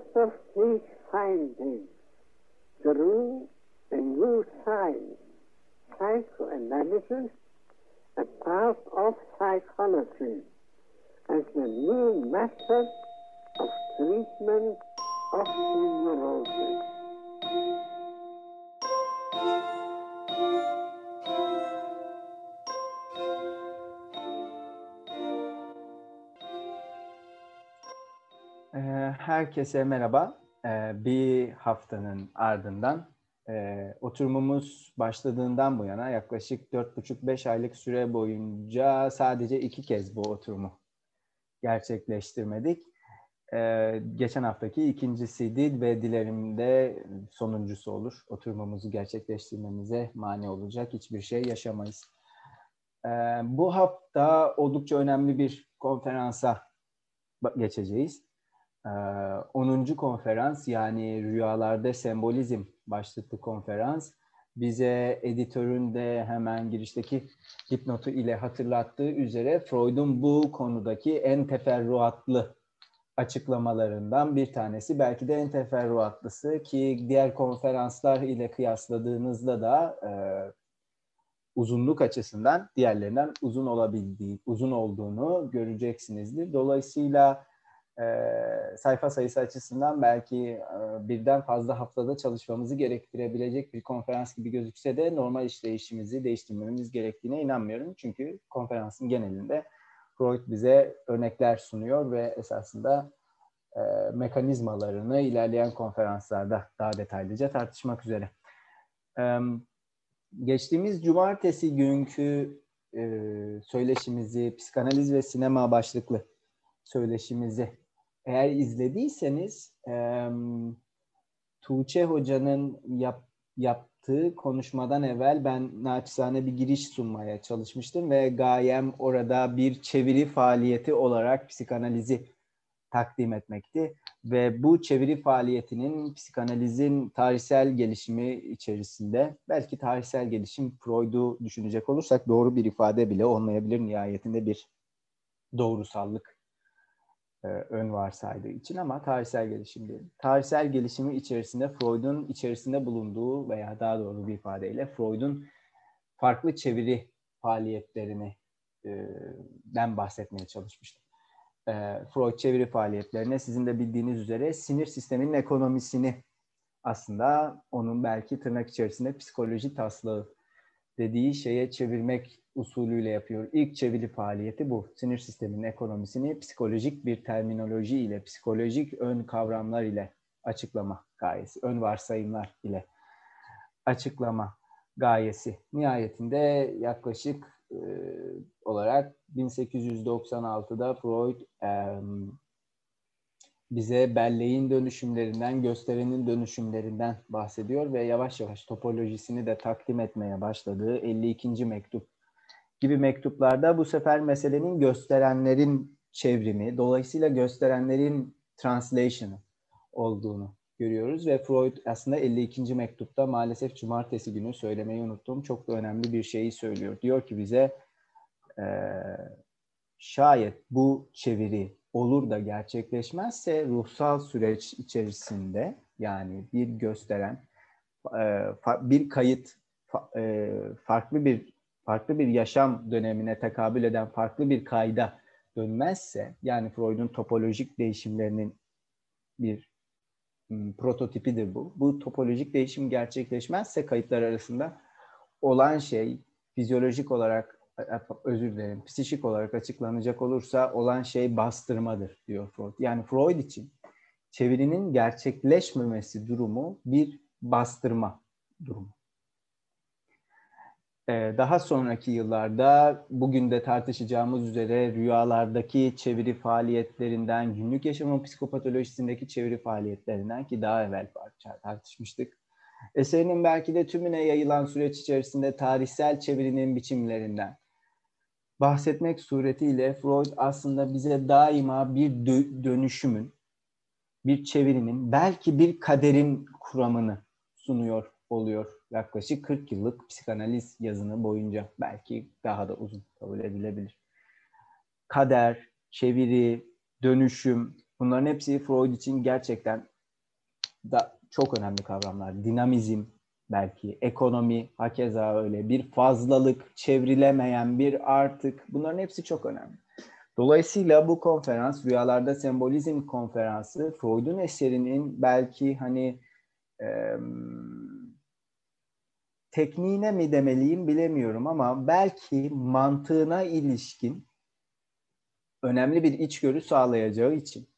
out of these findings grew a new science, psychoanalysis, a part of psychology, as the new method of treatment of neurosis. Herkese merhaba. Ee, bir haftanın ardından e, oturumumuz başladığından bu yana yaklaşık 4,5-5 aylık süre boyunca sadece iki kez bu oturumu gerçekleştirmedik. Ee, geçen haftaki ikincisiydi ve dilerim de sonuncusu olur. Oturumumuzu gerçekleştirmemize mani olacak hiçbir şey yaşamayız. Ee, bu hafta oldukça önemli bir konferansa geçeceğiz. 10. konferans yani Rüyalarda Sembolizm başlıklı konferans bize editörün de hemen girişteki dipnotu ile hatırlattığı üzere Freud'un bu konudaki en teferruatlı açıklamalarından bir tanesi. Belki de en teferruatlısı ki diğer konferanslar ile kıyasladığınızda da e, uzunluk açısından diğerlerinden uzun olabildiği, uzun olduğunu göreceksinizdir. Dolayısıyla sayfa sayısı açısından belki e, birden fazla haftada çalışmamızı gerektirebilecek bir konferans gibi gözükse de normal işleyişimizi değiştirmemiz gerektiğine inanmıyorum. Çünkü konferansın genelinde Freud bize örnekler sunuyor ve esasında e, mekanizmalarını ilerleyen konferanslarda daha detaylıca tartışmak üzere. E, geçtiğimiz cumartesi günkü e, söyleşimizi, psikanaliz ve sinema başlıklı söyleşimizi eğer izlediyseniz e, Tuğçe Hoca'nın yap, yaptığı konuşmadan evvel ben naçizane bir giriş sunmaya çalışmıştım ve gayem orada bir çeviri faaliyeti olarak psikanalizi takdim etmekti. Ve bu çeviri faaliyetinin psikanalizin tarihsel gelişimi içerisinde belki tarihsel gelişim Freud'u düşünecek olursak doğru bir ifade bile olmayabilir nihayetinde bir doğrusallık e, ön varsaydığı için ama tarihsel gelişim değil. Tarihsel gelişimi içerisinde Freud'un içerisinde bulunduğu veya daha doğru bir ifadeyle Freud'un farklı çeviri faaliyetlerini e, den bahsetmeye çalışmıştım. E, Freud çeviri faaliyetlerine sizin de bildiğiniz üzere sinir sisteminin ekonomisini aslında onun belki tırnak içerisinde psikoloji taslağı dediği şeye çevirmek usulüyle yapıyor. İlk çeviri faaliyeti bu. Sinir sisteminin ekonomisini psikolojik bir terminoloji ile, psikolojik ön kavramlar ile açıklama gayesi, ön varsayımlar ile açıklama gayesi. Nihayetinde yaklaşık e, olarak 1896'da Freud e, bize belleğin dönüşümlerinden, gösterenin dönüşümlerinden bahsediyor ve yavaş yavaş topolojisini de takdim etmeye başladığı 52. mektup gibi mektuplarda bu sefer meselenin gösterenlerin çevrimi, dolayısıyla gösterenlerin translation'ı olduğunu görüyoruz ve Freud aslında 52. mektupta maalesef cumartesi günü söylemeyi unuttum. Çok da önemli bir şeyi söylüyor. Diyor ki bize e, şayet bu çeviri olur da gerçekleşmezse ruhsal süreç içerisinde yani bir gösteren e, bir kayıt e, farklı bir farklı bir yaşam dönemine tekabül eden farklı bir kayda dönmezse yani Freud'un topolojik değişimlerinin bir prototipidir bu. Bu topolojik değişim gerçekleşmezse kayıtlar arasında olan şey fizyolojik olarak özür dilerim, psikik olarak açıklanacak olursa olan şey bastırmadır diyor Freud. Yani Freud için çevirinin gerçekleşmemesi durumu bir bastırma durumu. Ee, daha sonraki yıllarda bugün de tartışacağımız üzere rüyalardaki çeviri faaliyetlerinden, günlük yaşamın psikopatolojisindeki çeviri faaliyetlerinden ki daha evvel tartışmıştık. Eserinin belki de tümüne yayılan süreç içerisinde tarihsel çevirinin biçimlerinden, bahsetmek suretiyle Freud aslında bize daima bir dö- dönüşümün, bir çevirinin, belki bir kaderin kuramını sunuyor oluyor. Yaklaşık 40 yıllık psikanaliz yazını boyunca belki daha da uzun kabul edilebilir. Kader, çeviri, dönüşüm bunların hepsi Freud için gerçekten da çok önemli kavramlar. Dinamizm belki, ekonomi hakeza öyle. Bir fazlalık, çevrilemeyen bir artık bunların hepsi çok önemli. Dolayısıyla bu konferans Rüyalarda Sembolizm konferansı Freud'un eserinin belki hani e, tekniğine mi demeliyim bilemiyorum ama belki mantığına ilişkin önemli bir içgörü sağlayacağı için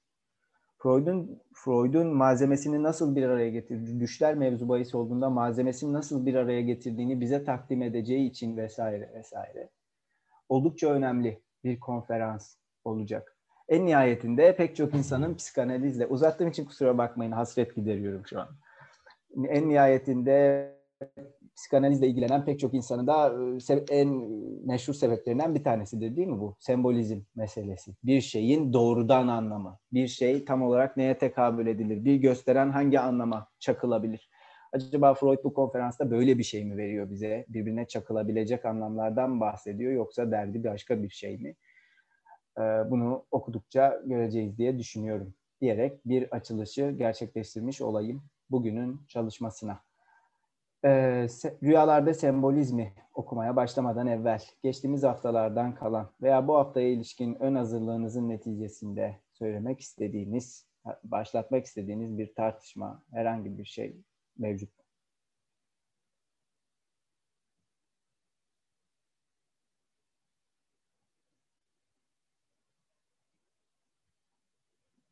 Freud'un Freud'un malzemesini nasıl bir araya getirdiği, düşler mevzu bahis olduğunda malzemesini nasıl bir araya getirdiğini bize takdim edeceği için vesaire vesaire. Oldukça önemli bir konferans olacak. En nihayetinde pek çok insanın psikanalizle, uzattığım için kusura bakmayın hasret gideriyorum şu an. En nihayetinde psikanalizle ilgilenen pek çok insanın da e, en meşhur sebeplerinden bir tanesidir değil mi bu? Sembolizm meselesi. Bir şeyin doğrudan anlamı. Bir şey tam olarak neye tekabül edilir? Bir gösteren hangi anlama çakılabilir? Acaba Freud bu konferansta böyle bir şey mi veriyor bize? Birbirine çakılabilecek anlamlardan bahsediyor yoksa derdi başka bir şey mi? Ee, bunu okudukça göreceğiz diye düşünüyorum diyerek bir açılışı gerçekleştirmiş olayım bugünün çalışmasına e, rüyalarda sembolizmi okumaya başlamadan evvel geçtiğimiz haftalardan kalan veya bu haftaya ilişkin ön hazırlığınızın neticesinde söylemek istediğiniz, başlatmak istediğiniz bir tartışma, herhangi bir şey mevcut.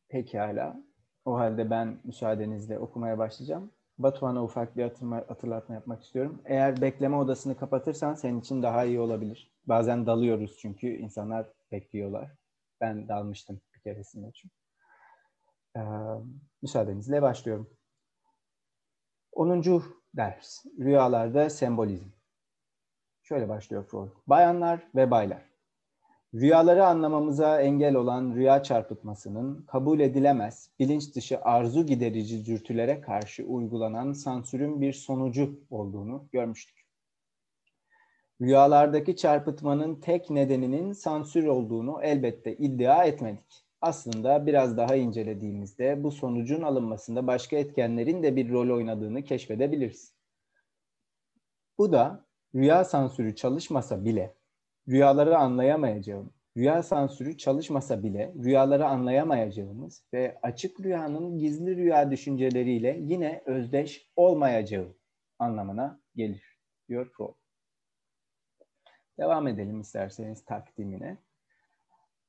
Pekala. O halde ben müsaadenizle okumaya başlayacağım. Batuhan'a ufak bir hatırlatma yapmak istiyorum. Eğer bekleme odasını kapatırsan senin için daha iyi olabilir. Bazen dalıyoruz çünkü insanlar bekliyorlar. Ben dalmıştım bir keresinde çünkü. Ee, müsaadenizle başlıyorum. 10. ders. Rüyalarda sembolizm. Şöyle başlıyor Freud. Bayanlar ve baylar. Rüyaları anlamamıza engel olan rüya çarpıtmasının kabul edilemez, bilinç dışı arzu giderici dürtülere karşı uygulanan sansürün bir sonucu olduğunu görmüştük. Rüyalardaki çarpıtmanın tek nedeninin sansür olduğunu elbette iddia etmedik. Aslında biraz daha incelediğimizde bu sonucun alınmasında başka etkenlerin de bir rol oynadığını keşfedebiliriz. Bu da rüya sansürü çalışmasa bile rüyaları anlayamayacağım, rüya sansürü çalışmasa bile rüyaları anlayamayacağımız ve açık rüyanın gizli rüya düşünceleriyle yine özdeş olmayacağı anlamına gelir, diyor Freud. Devam edelim isterseniz takdimine.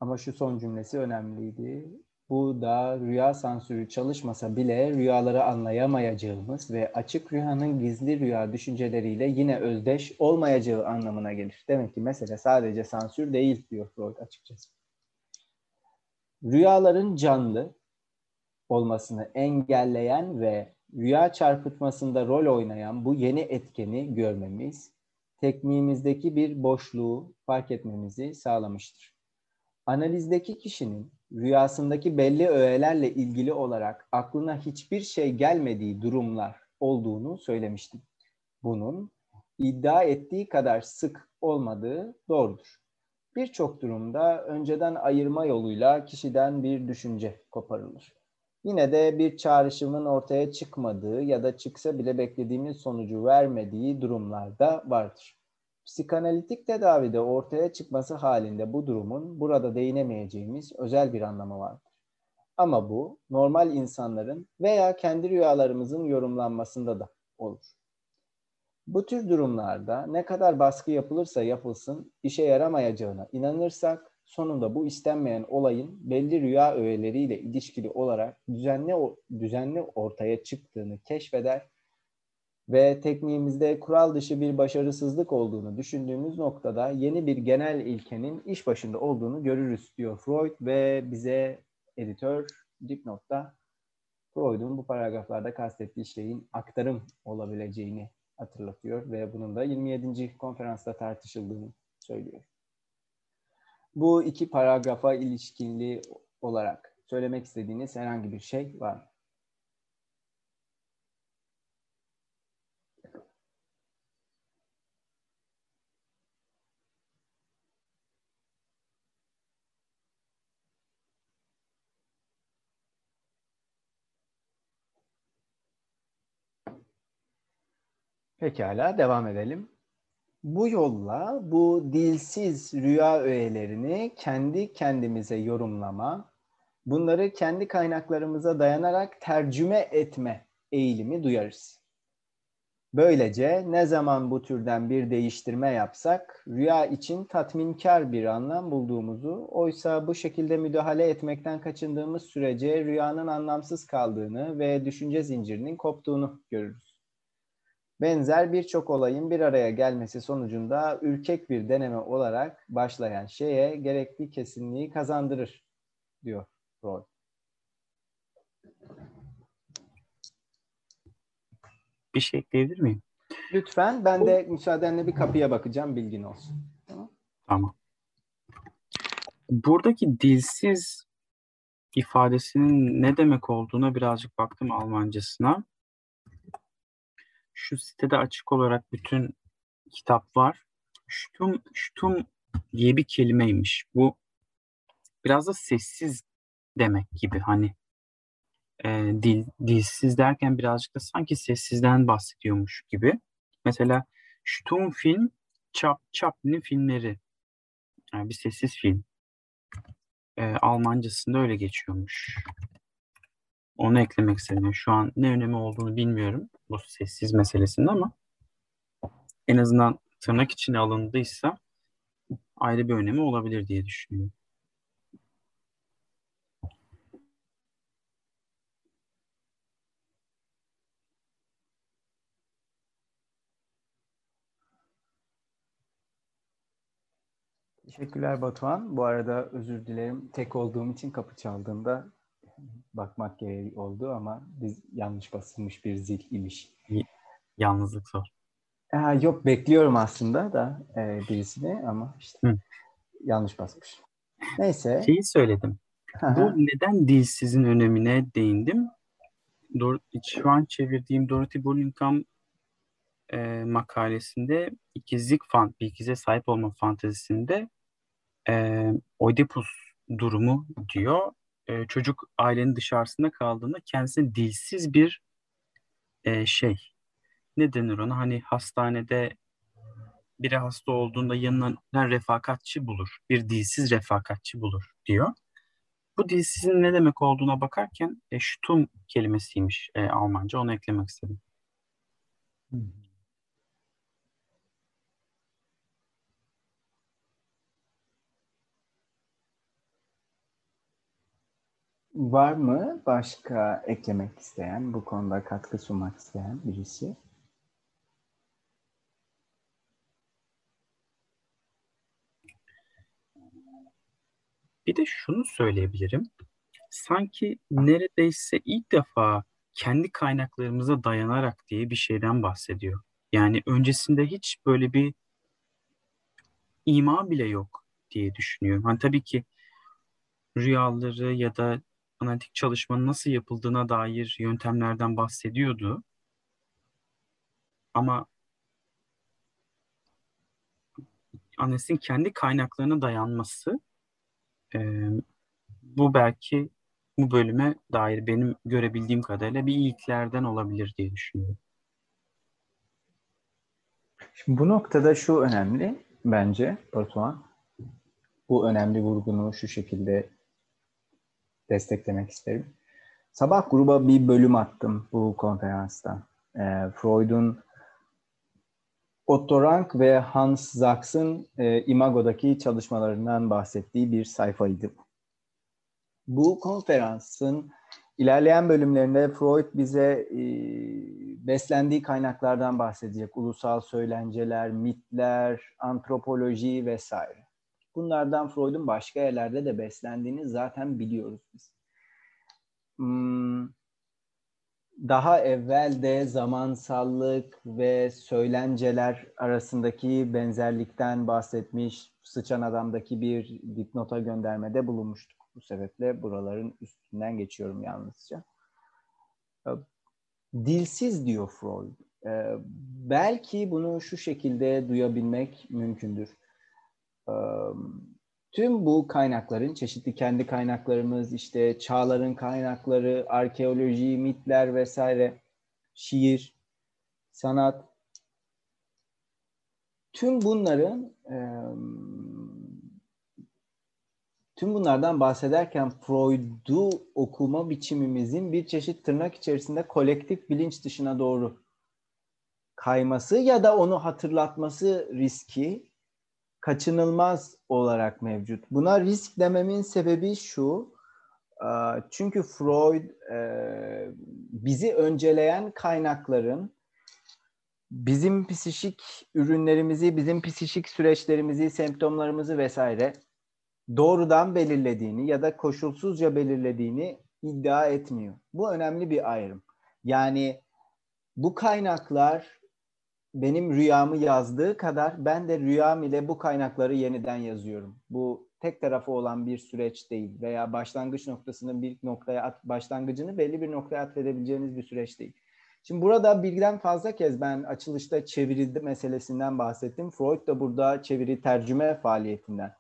Ama şu son cümlesi önemliydi. Bu da rüya sansürü çalışmasa bile rüyaları anlayamayacağımız ve açık rüyanın gizli rüya düşünceleriyle yine özdeş olmayacağı anlamına gelir. Demek ki mesele sadece sansür değil diyor Freud açıkçası. Rüyaların canlı olmasını engelleyen ve rüya çarpıtmasında rol oynayan bu yeni etkeni görmemiz, tekniğimizdeki bir boşluğu fark etmemizi sağlamıştır. Analizdeki kişinin rüyasındaki belli öğelerle ilgili olarak aklına hiçbir şey gelmediği durumlar olduğunu söylemiştim. Bunun iddia ettiği kadar sık olmadığı doğrudur. Birçok durumda önceden ayırma yoluyla kişiden bir düşünce koparılır. Yine de bir çağrışımın ortaya çıkmadığı ya da çıksa bile beklediğimiz sonucu vermediği durumlarda vardır. Psikanalitik tedavide ortaya çıkması halinde bu durumun burada değinemeyeceğimiz özel bir anlamı vardır. Ama bu normal insanların veya kendi rüyalarımızın yorumlanmasında da olur. Bu tür durumlarda ne kadar baskı yapılırsa yapılsın işe yaramayacağına inanırsak sonunda bu istenmeyen olayın belli rüya öğeleriyle ilişkili olarak düzenli düzenli ortaya çıktığını keşfeder ve tekniğimizde kural dışı bir başarısızlık olduğunu düşündüğümüz noktada yeni bir genel ilkenin iş başında olduğunu görürüz diyor Freud ve bize editör dipnotta Freud'un bu paragraflarda kastettiği şeyin aktarım olabileceğini hatırlatıyor ve bunun da 27. konferansta tartışıldığını söylüyor. Bu iki paragrafa ilişkili olarak söylemek istediğiniz herhangi bir şey var mı? Pekala devam edelim. Bu yolla bu dilsiz rüya öğelerini kendi kendimize yorumlama, bunları kendi kaynaklarımıza dayanarak tercüme etme eğilimi duyarız. Böylece ne zaman bu türden bir değiştirme yapsak rüya için tatminkar bir anlam bulduğumuzu, oysa bu şekilde müdahale etmekten kaçındığımız sürece rüyanın anlamsız kaldığını ve düşünce zincirinin koptuğunu görürüz. Benzer birçok olayın bir araya gelmesi sonucunda ürkek bir deneme olarak başlayan şeye gerekli kesinliği kazandırır, diyor Freud. Bir şey ekleyebilir miyim? Lütfen ben de müsaadenle bir kapıya bakacağım bilgin olsun. Tamam. Buradaki dilsiz ifadesinin ne demek olduğuna birazcık baktım Almancasına. Şu sitede açık olarak bütün kitap var. Ştum, ştum diye bir kelimeymiş. Bu biraz da sessiz demek gibi hani e, dil dilsiz derken birazcık da sanki sessizden bahsediyormuş gibi. Mesela Stum film Chap Chaplin'in filmleri. Yani bir sessiz film. E, Almancasında öyle geçiyormuş. Onu eklemek istedim. Şu an ne önemi olduğunu bilmiyorum bu sessiz meselesinde ama en azından tırnak içine alındıysa ayrı bir önemi olabilir diye düşünüyorum. Teşekkürler Batuhan. Bu arada özür dilerim. Tek olduğum için kapı çaldığında bakmak gereği oldu ama biz yanlış basılmış bir zil imiş. Yalnızlık zor. Ha, yok bekliyorum aslında da e, birisini ama işte Hı. yanlış basmış. Neyse. Şeyi söyledim. Bu neden dilsizin önemine değindim. Dor şu an çevirdiğim Dorothy Burlingham e, makalesinde ikizlik fan, bir ikize sahip olma fantezisinde e, Oedipus durumu diyor. E, çocuk ailenin dışarısında kaldığında kendisine dilsiz bir e, şey. Ne denir ona? Hani hastanede biri hasta olduğunda yanına refakatçi bulur. Bir dilsiz refakatçi bulur diyor. Bu dilsizin ne demek olduğuna bakarken e, ştum kelimesiymiş e, Almanca. Onu eklemek istedim. Hı. Var mı başka eklemek isteyen, bu konuda katkı sunmak isteyen birisi? Bir de şunu söyleyebilirim. Sanki neredeyse ilk defa kendi kaynaklarımıza dayanarak diye bir şeyden bahsediyor. Yani öncesinde hiç böyle bir ima bile yok diye düşünüyorum. Hani tabii ki rüyaları ya da analitik çalışmanın nasıl yapıldığına dair yöntemlerden bahsediyordu. Ama analitin kendi kaynaklarına dayanması e, bu belki bu bölüme dair benim görebildiğim kadarıyla bir ilklerden olabilir diye düşünüyorum. Şimdi bu noktada şu önemli bence Batuhan. Bu önemli vurgunu şu şekilde desteklemek isterim. Sabah gruba bir bölüm attım bu konferansta. E, Freud'un Otto Rank ve Hans Sachs'ın e, Imago'daki çalışmalarından bahsettiği bir sayfaydı. Bu konferansın ilerleyen bölümlerinde Freud bize e, beslendiği kaynaklardan bahsedecek. Ulusal söylenceler, mitler, antropoloji vesaire. Bunlardan Freud'un başka yerlerde de beslendiğini zaten biliyoruz biz. Hmm, daha evvel de zamansallık ve söylenceler arasındaki benzerlikten bahsetmiş, Sıçan Adam'daki bir dipnota göndermede bulunmuştuk. Bu sebeple buraların üstünden geçiyorum yalnızca. Dilsiz diyor Freud. Ee, belki bunu şu şekilde duyabilmek mümkündür. Tüm bu kaynakların, çeşitli kendi kaynaklarımız, işte çağların kaynakları, arkeoloji, mitler vesaire, şiir, sanat, tüm bunların tüm bunlardan bahsederken Freud'u okuma biçimimizin bir çeşit tırnak içerisinde kolektif bilinç dışına doğru kayması ya da onu hatırlatması riski kaçınılmaz olarak mevcut. Buna risk dememin sebebi şu. Çünkü Freud bizi önceleyen kaynakların bizim psikik ürünlerimizi, bizim psikik süreçlerimizi, semptomlarımızı vesaire doğrudan belirlediğini ya da koşulsuzca belirlediğini iddia etmiyor. Bu önemli bir ayrım. Yani bu kaynaklar benim rüyamı yazdığı kadar ben de rüyam ile bu kaynakları yeniden yazıyorum. Bu tek tarafı olan bir süreç değil veya başlangıç noktasının bir noktaya at, başlangıcını belli bir noktaya atfedebileceğiniz bir süreç değil. Şimdi burada birden fazla kez ben açılışta çeviri meselesinden bahsettim. Freud da burada çeviri tercüme faaliyetinden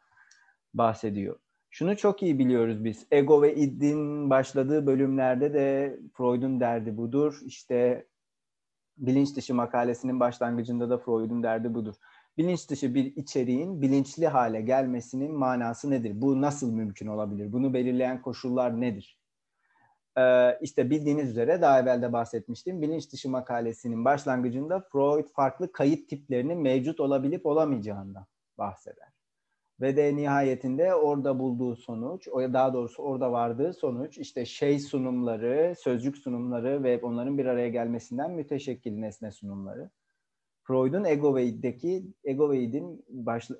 bahsediyor. Şunu çok iyi biliyoruz biz. Ego ve idin başladığı bölümlerde de Freud'un derdi budur. İşte bilinç dışı makalesinin başlangıcında da Freud'un derdi budur. Bilinç dışı bir içeriğin bilinçli hale gelmesinin manası nedir? Bu nasıl mümkün olabilir? Bunu belirleyen koşullar nedir? Ee, işte bildiğiniz üzere daha evvel de bahsetmiştim. Bilinç dışı makalesinin başlangıcında Freud farklı kayıt tiplerinin mevcut olabilip olamayacağından bahseder. Ve de nihayetinde orada bulduğu sonuç, daha doğrusu orada vardığı sonuç işte şey sunumları, sözcük sunumları ve onların bir araya gelmesinden müteşekkil nesne sunumları. Freud'un Ego ve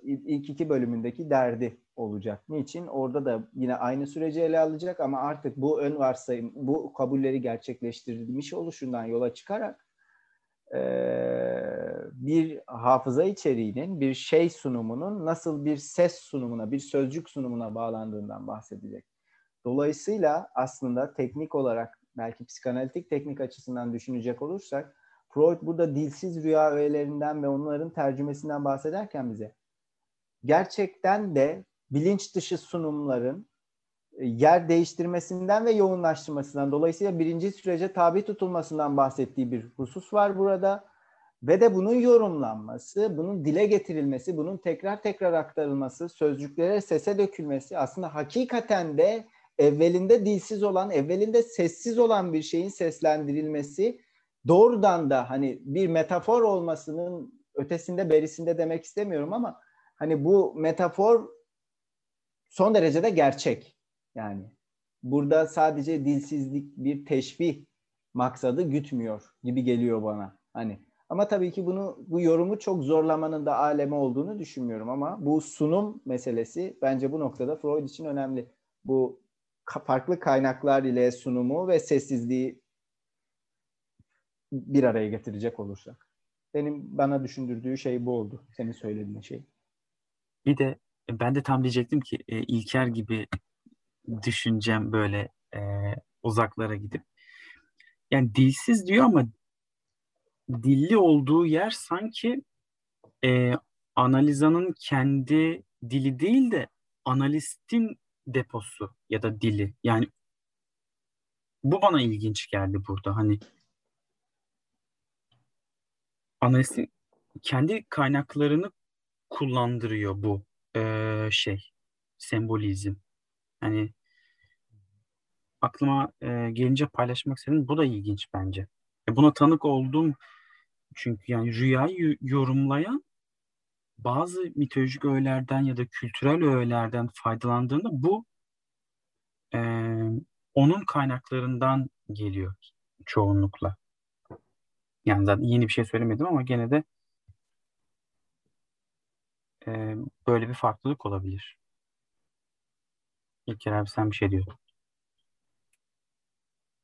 ilk iki bölümündeki derdi olacak. Niçin? Orada da yine aynı süreci ele alacak ama artık bu ön varsayım, bu kabulleri gerçekleştirilmiş oluşundan yola çıkarak bir hafıza içeriğinin, bir şey sunumunun nasıl bir ses sunumuna, bir sözcük sunumuna bağlandığından bahsedecek. Dolayısıyla aslında teknik olarak belki psikanalitik teknik açısından düşünecek olursak Freud burada dilsiz rüya öğelerinden ve onların tercümesinden bahsederken bize gerçekten de bilinç dışı sunumların e, yer değiştirmesinden ve yoğunlaştırmasından dolayısıyla birinci sürece tabi tutulmasından bahsettiği bir husus var burada ve de bunun yorumlanması, bunun dile getirilmesi, bunun tekrar tekrar aktarılması, sözcüklere sese dökülmesi aslında hakikaten de evvelinde dilsiz olan, evvelinde sessiz olan bir şeyin seslendirilmesi doğrudan da hani bir metafor olmasının ötesinde berisinde demek istemiyorum ama hani bu metafor son derecede gerçek. Yani burada sadece dilsizlik bir teşbih maksadı gütmüyor gibi geliyor bana. Hani ama tabii ki bunu bu yorumu çok zorlamanın da alemi olduğunu düşünmüyorum ama bu sunum meselesi bence bu noktada Freud için önemli. Bu farklı kaynaklar ile sunumu ve sessizliği bir araya getirecek olursak. Benim bana düşündürdüğü şey bu oldu. Senin söylediğin şey. Bir de ben de tam diyecektim ki e, İlker gibi düşüneceğim böyle e, uzaklara gidip. Yani dilsiz diyor ama dilli olduğu yer sanki e, analizanın kendi dili değil de analistin deposu ya da dili. Yani bu bana ilginç geldi burada. Hani analistin kendi kaynaklarını kullandırıyor bu e, şey sembolizm. Hani aklıma e, gelince paylaşmak istedim. Bu da ilginç bence. E, buna tanık oldum çünkü yani rüyayı yorumlayan bazı mitolojik öğelerden ya da kültürel öğelerden faydalandığında bu e, onun kaynaklarından geliyor çoğunlukla. Yani zaten yeni bir şey söylemedim ama gene de e, böyle bir farklılık olabilir. İlker abi sen bir şey diyordun.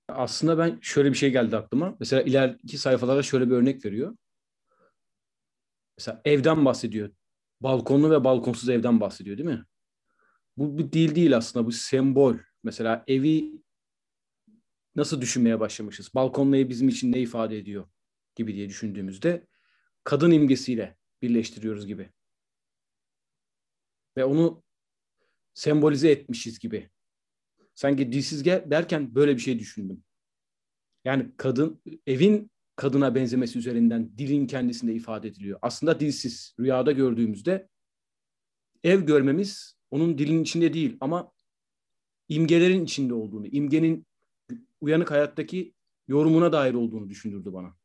Aslında ben şöyle bir şey geldi aklıma. Mesela ileriki sayfalarda şöyle bir örnek veriyor. Mesela evden bahsediyor. Balkonlu ve balkonsuz evden bahsediyor değil mi? Bu bir dil değil aslında bu sembol. Mesela evi nasıl düşünmeye başlamışız? Balkonlu ev bizim için ne ifade ediyor gibi diye düşündüğümüzde kadın imgesiyle birleştiriyoruz gibi. Ve onu sembolize etmişiz gibi. Sanki dilsiz gel derken böyle bir şey düşündüm. Yani kadın evin kadına benzemesi üzerinden dilin kendisinde ifade ediliyor. Aslında dilsiz. Rüyada gördüğümüzde ev görmemiz onun dilin içinde değil ama imgelerin içinde olduğunu, imgenin uyanık hayattaki yorumuna dair olduğunu düşündürdü bana.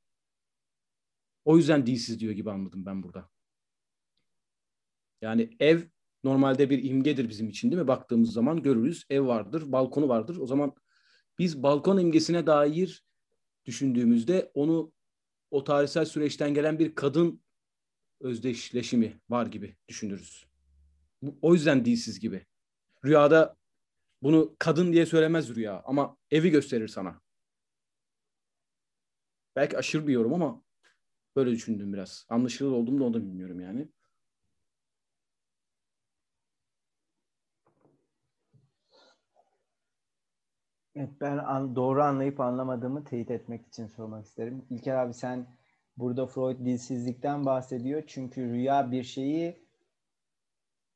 O yüzden dilsiz diyor gibi anladım ben burada. Yani ev normalde bir imgedir bizim için değil mi? Baktığımız zaman görürüz. Ev vardır, balkonu vardır. O zaman biz balkon imgesine dair düşündüğümüzde onu o tarihsel süreçten gelen bir kadın özdeşleşimi var gibi düşünürüz. O yüzden dilsiz gibi. Rüyada bunu kadın diye söylemez rüya ama evi gösterir sana. Belki aşırı bir yorum ama böyle düşündüm biraz. Anlaşılır oldum da onu da bilmiyorum yani. Evet, ben an, doğru anlayıp anlamadığımı teyit etmek için sormak isterim. İlker abi sen burada Freud dilsizlikten bahsediyor. Çünkü rüya bir şeyi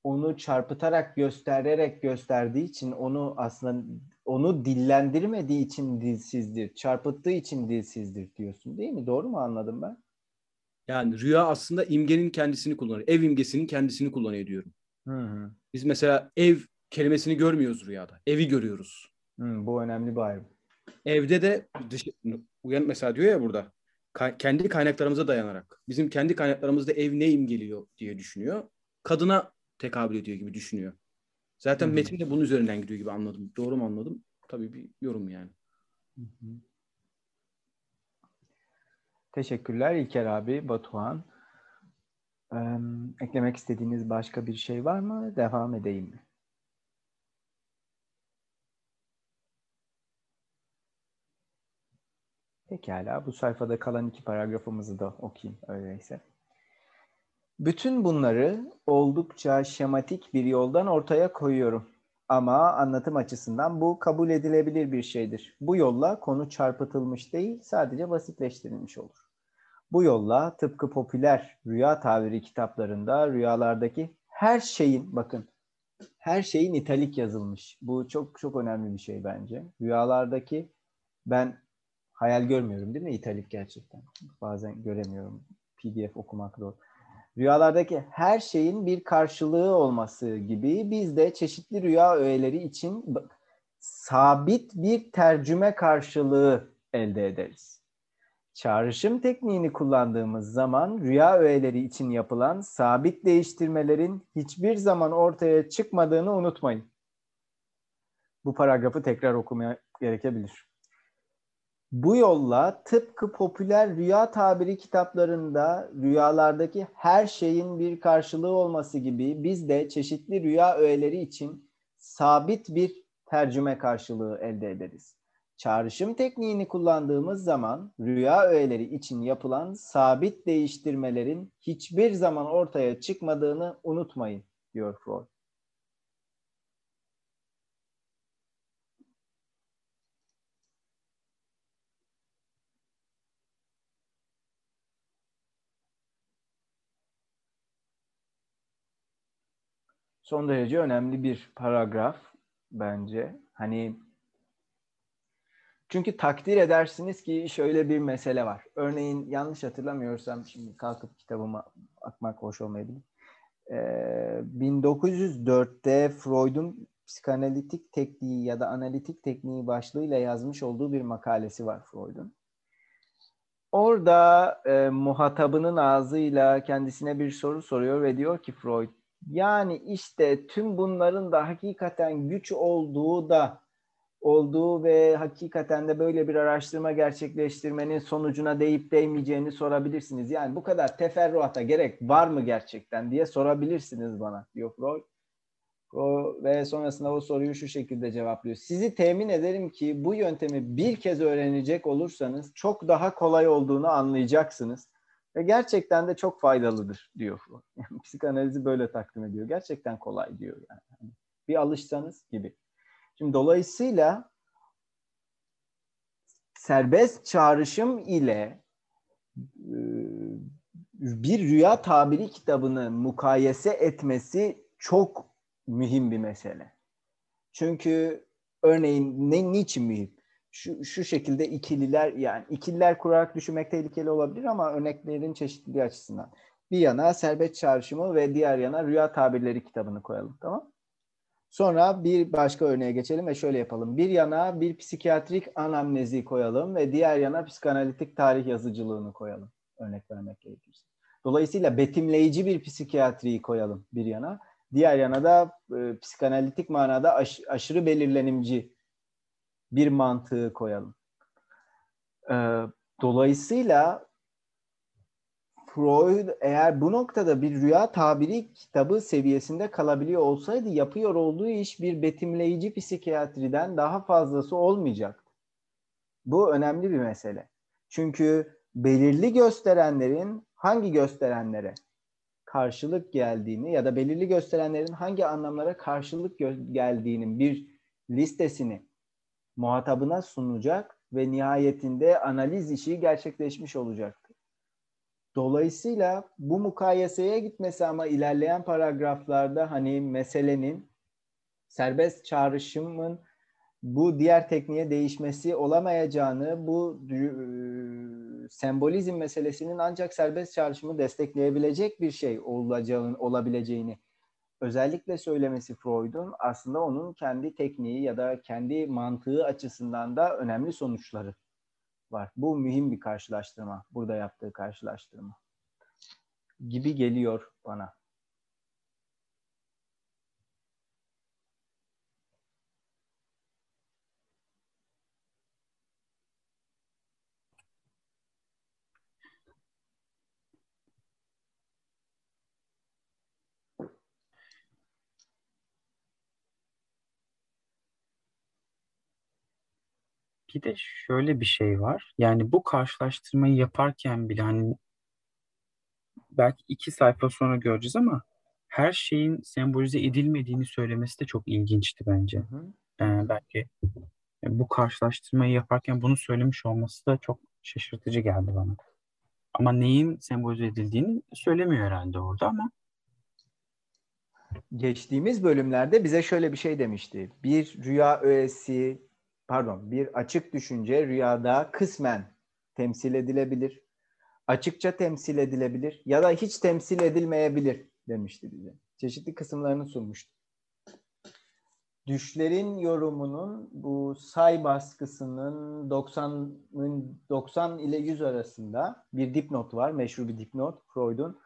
onu çarpıtarak göstererek gösterdiği için onu aslında onu dillendirmediği için dilsizdir. Çarpıttığı için dilsizdir diyorsun değil mi? Doğru mu anladım ben? Yani rüya aslında imgenin kendisini kullanıyor. Ev imgesinin kendisini kullanıyor diyorum. Hı hı. Biz mesela ev kelimesini görmüyoruz rüyada. Evi görüyoruz. Hı, bu önemli bir ayrım. Evde de dış, uyan mesela diyor ya burada ka- kendi kaynaklarımıza dayanarak bizim kendi kaynaklarımızda ev ne imgeliyor diye düşünüyor. Kadına tekabül ediyor gibi düşünüyor. Zaten Hı hı. metin de bunun üzerinden gidiyor gibi anladım. Doğru mu anladım? Tabii bir yorum yani. Teşekkürler İlker abi, Batuhan. Ee, eklemek istediğiniz başka bir şey var mı? Devam edeyim mi? Pekala, bu sayfada kalan iki paragrafımızı da okuyayım öyleyse. Bütün bunları oldukça şematik bir yoldan ortaya koyuyorum. Ama anlatım açısından bu kabul edilebilir bir şeydir. Bu yolla konu çarpıtılmış değil, sadece basitleştirilmiş olur. Bu yolla tıpkı popüler rüya tabiri kitaplarında rüyalardaki her şeyin, bakın her şeyin italik yazılmış. Bu çok çok önemli bir şey bence. Rüyalardaki ben hayal görmüyorum değil mi italik gerçekten? Bazen göremiyorum. PDF okumak zor. Rüyalardaki her şeyin bir karşılığı olması gibi biz de çeşitli rüya öğeleri için sabit bir tercüme karşılığı elde ederiz. Çağrışım tekniğini kullandığımız zaman rüya öğeleri için yapılan sabit değiştirmelerin hiçbir zaman ortaya çıkmadığını unutmayın. Bu paragrafı tekrar okumaya gerekebilir. Bu yolla tıpkı popüler rüya tabiri kitaplarında rüyalardaki her şeyin bir karşılığı olması gibi biz de çeşitli rüya öğeleri için sabit bir tercüme karşılığı elde ederiz. Çağrışım tekniğini kullandığımız zaman rüya öğeleri için yapılan sabit değiştirmelerin hiçbir zaman ortaya çıkmadığını unutmayın diyor Freud. Son derece önemli bir paragraf bence. Hani çünkü takdir edersiniz ki şöyle bir mesele var. Örneğin yanlış hatırlamıyorsam şimdi kalkıp kitabıma bakmak hoş olmayabilir. Ee, 1904'te Freud'un psikanalitik tekniği ya da analitik tekniği başlığıyla yazmış olduğu bir makalesi var Freud'un. Orada e, muhatabının ağzıyla kendisine bir soru soruyor ve diyor ki Freud, yani işte tüm bunların da hakikaten güç olduğu da olduğu ve hakikaten de böyle bir araştırma gerçekleştirmenin sonucuna değip değmeyeceğini sorabilirsiniz. Yani bu kadar teferruata gerek var mı gerçekten diye sorabilirsiniz bana diyor Freud. O, ve sonrasında o soruyu şu şekilde cevaplıyor. Sizi temin ederim ki bu yöntemi bir kez öğrenecek olursanız çok daha kolay olduğunu anlayacaksınız. Ve gerçekten de çok faydalıdır diyor. Yani psikanalizi böyle takdim ediyor. Gerçekten kolay diyor yani. Hani bir alışsanız gibi. Şimdi dolayısıyla serbest çağrışım ile bir rüya tabiri kitabını mukayese etmesi çok mühim bir mesele. Çünkü örneğin ne niçin mühim? Şu, şu şekilde ikililer yani ikililer kurarak düşünmek tehlikeli olabilir ama örneklerin çeşitliliği açısından. Bir yana serbest çağrışımı ve diğer yana rüya tabirleri kitabını koyalım tamam Sonra bir başka örneğe geçelim ve şöyle yapalım. Bir yana bir psikiyatrik anamnezi koyalım ve diğer yana psikanalitik tarih yazıcılığını koyalım. Örnek vermek gerekirse. Dolayısıyla betimleyici bir psikiyatriyi koyalım bir yana. Diğer yana da e, psikanalitik manada aş, aşırı belirlenimci bir mantığı koyalım. E, dolayısıyla Freud eğer bu noktada bir rüya tabiri kitabı seviyesinde kalabiliyor olsaydı yapıyor olduğu iş bir betimleyici psikiyatriden daha fazlası olmayacaktı. Bu önemli bir mesele. Çünkü belirli gösterenlerin hangi gösterenlere karşılık geldiğini ya da belirli gösterenlerin hangi anlamlara karşılık geldiğinin bir listesini muhatabına sunacak ve nihayetinde analiz işi gerçekleşmiş olacaktı. Dolayısıyla bu mukayeseye gitmesi ama ilerleyen paragraflarda hani meselenin serbest çağrışımın bu diğer tekniğe değişmesi olamayacağını, bu e, sembolizm meselesinin ancak serbest çağrışımı destekleyebilecek bir şey olacağını, olabileceğini özellikle söylemesi Freud'un aslında onun kendi tekniği ya da kendi mantığı açısından da önemli sonuçları var. Bu mühim bir karşılaştırma. Burada yaptığı karşılaştırma gibi geliyor bana. Bir de şöyle bir şey var. Yani bu karşılaştırmayı yaparken bile hani belki iki sayfa sonra göreceğiz ama her şeyin sembolize edilmediğini söylemesi de çok ilginçti bence. Hı hı. Ee, belki bu karşılaştırmayı yaparken bunu söylemiş olması da çok şaşırtıcı geldi bana. Ama neyin sembolize edildiğini söylemiyor herhalde orada ama geçtiğimiz bölümlerde bize şöyle bir şey demişti. Bir rüya öğesi pardon bir açık düşünce rüyada kısmen temsil edilebilir. Açıkça temsil edilebilir ya da hiç temsil edilmeyebilir demişti bize. Çeşitli kısımlarını sunmuştu. Düşlerin yorumunun bu say baskısının 90'ın 90 ile 100 arasında bir dipnot var. Meşhur bir dipnot Freud'un.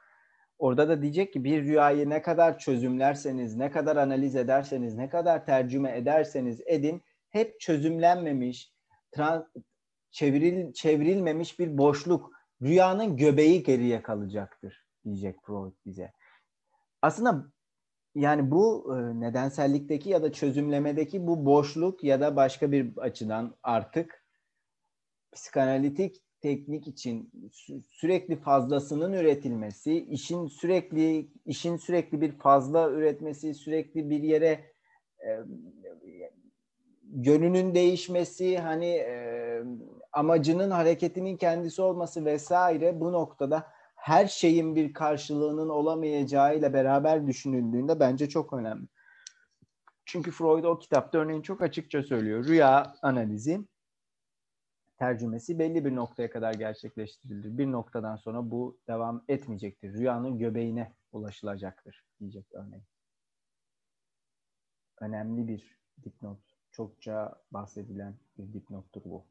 Orada da diyecek ki bir rüyayı ne kadar çözümlerseniz, ne kadar analiz ederseniz, ne kadar tercüme ederseniz edin hep çözümlenmemiş, trans, çevril, çevrilmemiş bir boşluk, rüyanın göbeği geriye kalacaktır diyecek Freud bize. Aslında yani bu e, nedensellikteki ya da çözümlemedeki bu boşluk ya da başka bir açıdan artık psikanalitik teknik için sürekli fazlasının üretilmesi, işin sürekli işin sürekli bir fazla üretmesi, sürekli bir yere e, yönünün değişmesi, hani e, amacının hareketinin kendisi olması vesaire bu noktada her şeyin bir karşılığının olamayacağı ile beraber düşünüldüğünde bence çok önemli. Çünkü Freud o kitapta örneğin çok açıkça söylüyor. Rüya analizi tercümesi belli bir noktaya kadar gerçekleştirilir. Bir noktadan sonra bu devam etmeyecektir. Rüyanın göbeğine ulaşılacaktır diyecek örneğin. Önemli bir dipnot çokça bahsedilen bir dipnottur bu.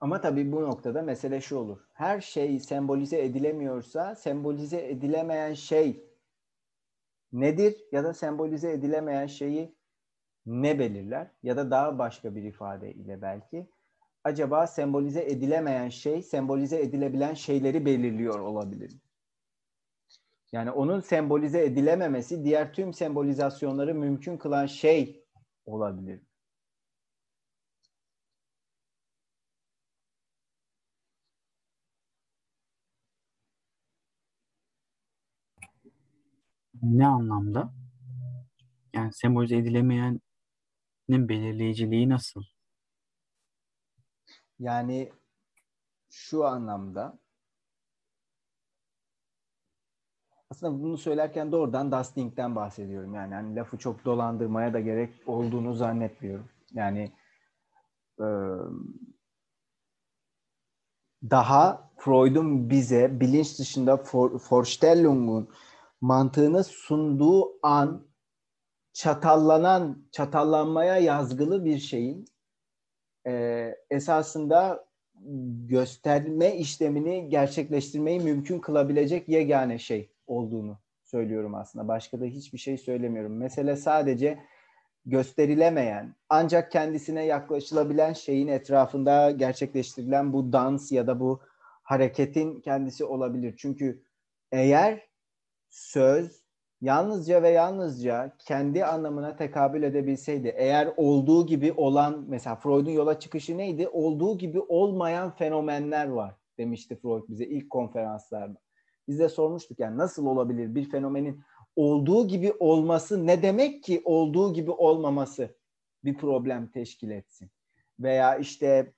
Ama tabii bu noktada mesele şu olur. Her şey sembolize edilemiyorsa sembolize edilemeyen şey nedir ya da sembolize edilemeyen şeyi ne belirler ya da daha başka bir ifade ile belki acaba sembolize edilemeyen şey sembolize edilebilen şeyleri belirliyor olabilir. Yani onun sembolize edilememesi diğer tüm sembolizasyonları mümkün kılan şey olabilir. Ne anlamda? Yani sembolize edilemeyenin belirleyiciliği nasıl? Yani şu anlamda aslında bunu söylerken doğrudan dusting'den bahsediyorum. Yani hani lafı çok dolandırmaya da gerek olduğunu zannetmiyorum. Yani e, daha Freud'un bize bilinç dışında For, Vorstellung'un mantığını sunduğu an çatallanan, çatallanmaya yazgılı bir şeyin e, esasında gösterme işlemini gerçekleştirmeyi mümkün kılabilecek yegane şey olduğunu söylüyorum aslında. Başka da hiçbir şey söylemiyorum. Mesele sadece gösterilemeyen ancak kendisine yaklaşılabilen şeyin etrafında gerçekleştirilen bu dans ya da bu hareketin kendisi olabilir. Çünkü eğer söz yalnızca ve yalnızca kendi anlamına tekabül edebilseydi, eğer olduğu gibi olan, mesela Freud'un yola çıkışı neydi? Olduğu gibi olmayan fenomenler var demişti Freud bize ilk konferanslarda. Biz de sormuştuk yani nasıl olabilir bir fenomenin olduğu gibi olması ne demek ki olduğu gibi olmaması bir problem teşkil etsin? Veya işte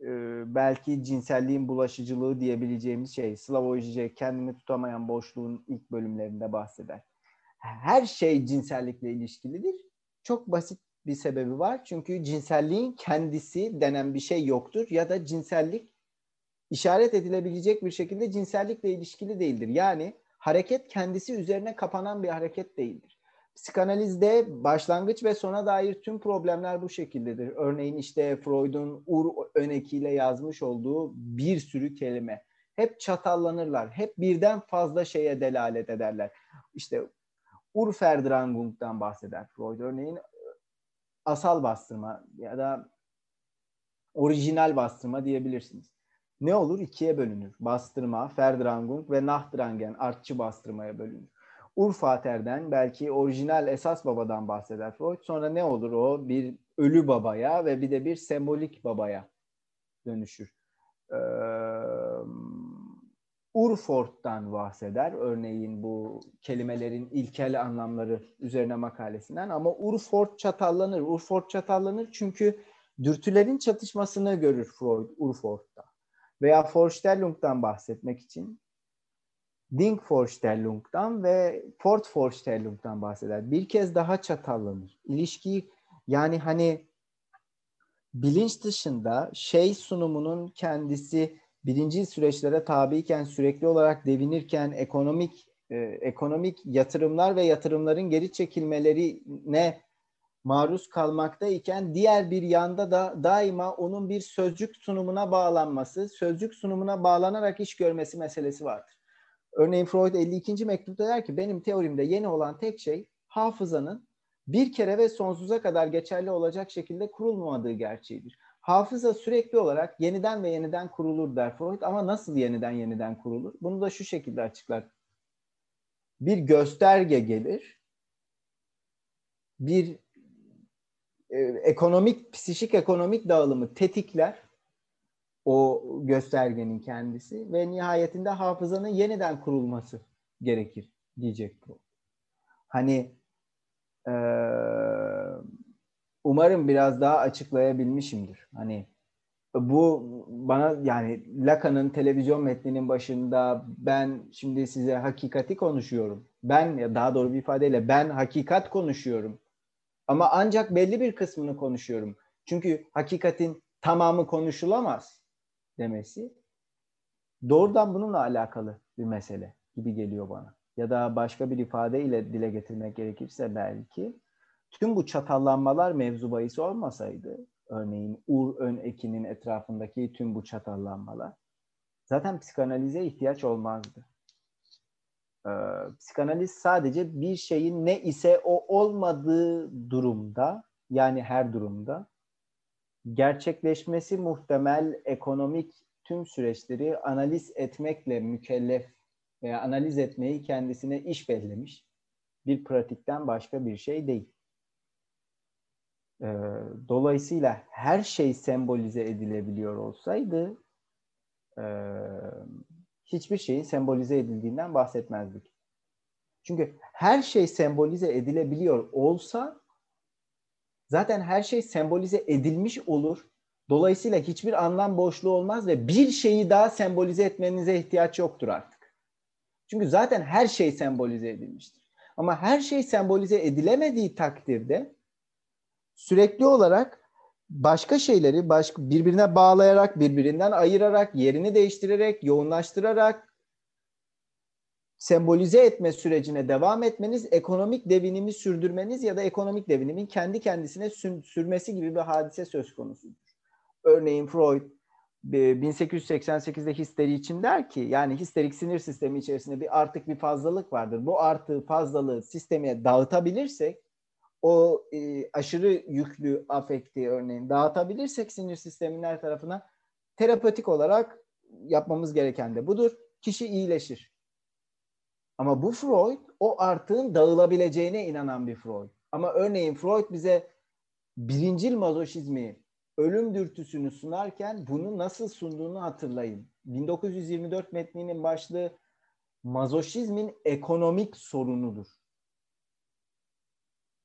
e, belki cinselliğin bulaşıcılığı diyebileceğimiz şey Slavoj kendini tutamayan boşluğun ilk bölümlerinde bahseder. Her şey cinsellikle ilişkilidir. Çok basit bir sebebi var. Çünkü cinselliğin kendisi denen bir şey yoktur ya da cinsellik işaret edilebilecek bir şekilde cinsellikle ilişkili değildir. Yani hareket kendisi üzerine kapanan bir hareket değildir. Psikanalizde başlangıç ve sona dair tüm problemler bu şekildedir. Örneğin işte Freud'un ur önekiyle yazmış olduğu bir sürü kelime. Hep çatallanırlar. Hep birden fazla şeye delalet ederler. İşte Urverdrängung'dan bahseder Freud. Örneğin asal bastırma ya da orijinal bastırma diyebilirsiniz ne olur? İkiye bölünür. Bastırma, Verdrangung ve Nachtrangen artçı bastırmaya bölünür. Urfater'den belki orijinal esas babadan bahseder Freud. Sonra ne olur o? Bir ölü babaya ve bir de bir sembolik babaya dönüşür. Ee, Urfort'tan bahseder. Örneğin bu kelimelerin ilkel anlamları üzerine makalesinden. Ama Urfort çatallanır. Urfort çatallanır çünkü dürtülerin çatışmasını görür Freud Urfort'ta veya Vorstellung'dan bahsetmek için Ding Vorstellung'dan ve Fort Vorstellung'dan bahseder. Bir kez daha çatallanır. İlişkiyi yani hani bilinç dışında şey sunumunun kendisi birinci süreçlere tabiyken sürekli olarak devinirken ekonomik e, ekonomik yatırımlar ve yatırımların geri çekilmelerine maruz kalmaktayken diğer bir yanda da daima onun bir sözcük sunumuna bağlanması, sözcük sunumuna bağlanarak iş görmesi meselesi vardır. Örneğin Freud 52. mektupta der ki benim teorimde yeni olan tek şey hafızanın bir kere ve sonsuza kadar geçerli olacak şekilde kurulmadığı gerçeğidir. Hafıza sürekli olarak yeniden ve yeniden kurulur der Freud ama nasıl yeniden yeniden kurulur? Bunu da şu şekilde açıklar. Bir gösterge gelir, bir e, ekonomik, psişik ekonomik dağılımı tetikler o göstergenin kendisi ve nihayetinde hafızanın yeniden kurulması gerekir diyecek bu. Hani e, umarım biraz daha açıklayabilmişimdir. Hani bu bana yani Lacan'ın televizyon metninin başında ben şimdi size hakikati konuşuyorum. Ben daha doğru bir ifadeyle ben hakikat konuşuyorum ama ancak belli bir kısmını konuşuyorum. Çünkü hakikatin tamamı konuşulamaz demesi doğrudan bununla alakalı bir mesele gibi geliyor bana. Ya da başka bir ifadeyle dile getirmek gerekirse belki tüm bu çatallanmalar mevzu bahis olmasaydı örneğin ur ön ekinin etrafındaki tüm bu çatallanmalar zaten psikanalize ihtiyaç olmazdı. Ee, psikanaliz sadece bir şeyin ne ise o olmadığı durumda yani her durumda gerçekleşmesi muhtemel ekonomik tüm süreçleri analiz etmekle mükellef veya analiz etmeyi kendisine iş bellemiş bir pratikten başka bir şey değil. Ee, dolayısıyla her şey sembolize edilebiliyor olsaydı e, hiçbir şeyin sembolize edildiğinden bahsetmezdik. Çünkü her şey sembolize edilebiliyor olsa zaten her şey sembolize edilmiş olur. Dolayısıyla hiçbir anlam boşluğu olmaz ve bir şeyi daha sembolize etmenize ihtiyaç yoktur artık. Çünkü zaten her şey sembolize edilmiştir. Ama her şey sembolize edilemediği takdirde sürekli olarak başka şeyleri başka birbirine bağlayarak, birbirinden ayırarak, yerini değiştirerek, yoğunlaştırarak sembolize etme sürecine devam etmeniz, ekonomik devinimi sürdürmeniz ya da ekonomik devinimin kendi kendisine sürmesi gibi bir hadise söz konusudur. Örneğin Freud 1888'de histeri için der ki yani histerik sinir sistemi içerisinde bir artık bir fazlalık vardır. Bu artı fazlalığı sisteme dağıtabilirsek o e, aşırı yüklü afekti örneğin dağıtabilirsek sinir sisteminin her tarafına terapötik olarak yapmamız gereken de budur. Kişi iyileşir. Ama bu Freud o artığın dağılabileceğine inanan bir Freud. Ama örneğin Freud bize birincil mazoşizmi, ölüm dürtüsünü sunarken bunu nasıl sunduğunu hatırlayın. 1924 metninin başlığı mazoşizmin ekonomik sorunudur.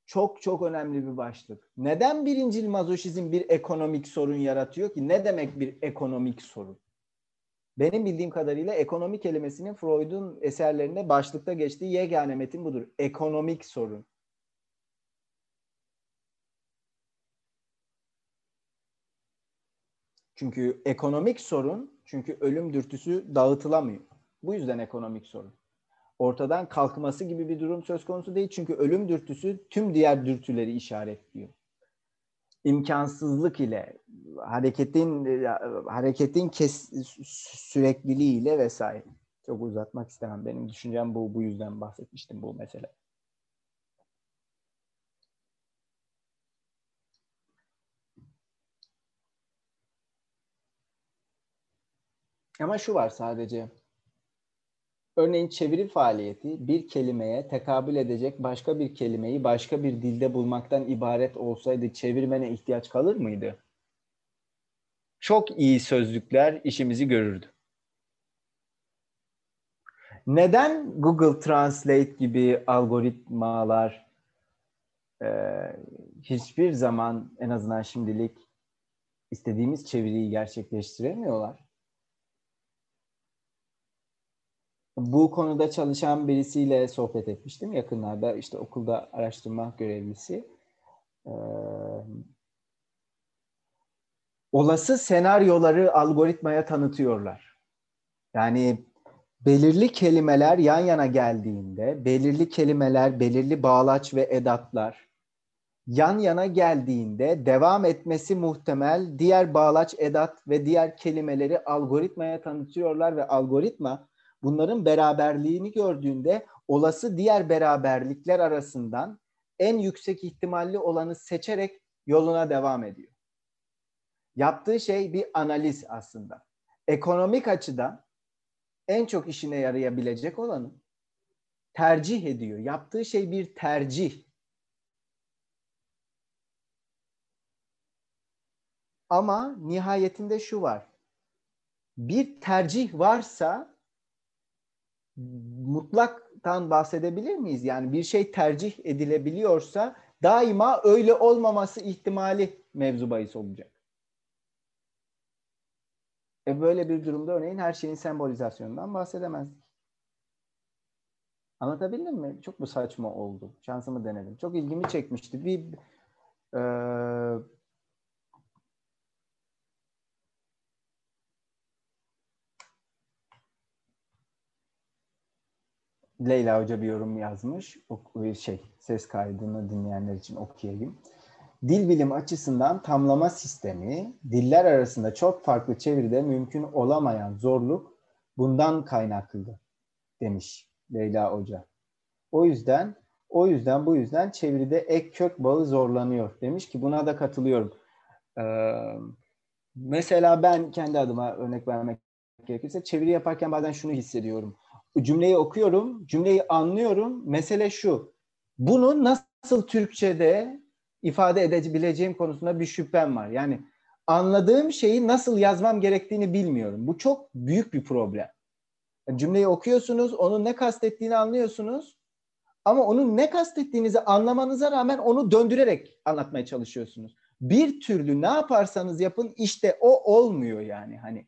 Çok çok önemli bir başlık. Neden birincil mazoşizm bir ekonomik sorun yaratıyor ki? Ne demek bir ekonomik sorun? Benim bildiğim kadarıyla ekonomi kelimesinin Freud'un eserlerinde başlıkta geçtiği yegane metin budur. Ekonomik sorun. Çünkü ekonomik sorun, çünkü ölüm dürtüsü dağıtılamıyor. Bu yüzden ekonomik sorun. Ortadan kalkması gibi bir durum söz konusu değil. Çünkü ölüm dürtüsü tüm diğer dürtüleri işaretliyor. İmkansızlık ile, hareketin hareketin kes, sürekliliği ile vesaire. Çok uzatmak istemem. Benim düşüncem bu. Bu yüzden bahsetmiştim bu mesele. Ama şu var sadece. Örneğin çeviri faaliyeti bir kelimeye tekabül edecek başka bir kelimeyi başka bir dilde bulmaktan ibaret olsaydı çevirmene ihtiyaç kalır mıydı? Çok iyi sözlükler işimizi görürdü. Neden Google Translate gibi algoritmalar e, hiçbir zaman en azından şimdilik istediğimiz çeviriyi gerçekleştiremiyorlar? Bu konuda çalışan birisiyle sohbet etmiştim yakınlarda işte okulda araştırma görevlisi. Ee, olası senaryoları algoritmaya tanıtıyorlar. Yani belirli kelimeler yan yana geldiğinde, belirli kelimeler, belirli bağlaç ve edatlar yan yana geldiğinde devam etmesi muhtemel diğer bağlaç, edat ve diğer kelimeleri algoritmaya tanıtıyorlar ve algoritma bunların beraberliğini gördüğünde olası diğer beraberlikler arasından en yüksek ihtimalli olanı seçerek yoluna devam ediyor. Yaptığı şey bir analiz aslında. Ekonomik açıdan en çok işine yarayabilecek olanı tercih ediyor. Yaptığı şey bir tercih. Ama nihayetinde şu var. Bir tercih varsa mutlaktan bahsedebilir miyiz? Yani bir şey tercih edilebiliyorsa daima öyle olmaması ihtimali mevzu bahis olacak. E böyle bir durumda örneğin her şeyin sembolizasyonundan bahsedemezdik. Anlatabildim mi? Çok mu saçma oldu? Şansımı denedim. Çok ilgimi çekmişti. Bir e, Leyla Hoca bir yorum yazmış. O, şey ses kaydını dinleyenler için okuyayım. Dil bilim açısından tamlama sistemi diller arasında çok farklı çeviride mümkün olamayan zorluk bundan kaynaklıdır demiş Leyla Hoca. O yüzden o yüzden bu yüzden çeviride ek kök bağı zorlanıyor demiş ki buna da katılıyorum. Ee, mesela ben kendi adıma örnek vermek gerekirse çeviri yaparken bazen şunu hissediyorum cümleyi okuyorum, cümleyi anlıyorum. Mesele şu. Bunu nasıl Türkçe'de ifade edebileceğim konusunda bir şüphem var. Yani anladığım şeyi nasıl yazmam gerektiğini bilmiyorum. Bu çok büyük bir problem. Cümleyi okuyorsunuz, onun ne kastettiğini anlıyorsunuz. Ama onun ne kastettiğinizi anlamanıza rağmen onu döndürerek anlatmaya çalışıyorsunuz. Bir türlü ne yaparsanız yapın işte o olmuyor yani hani.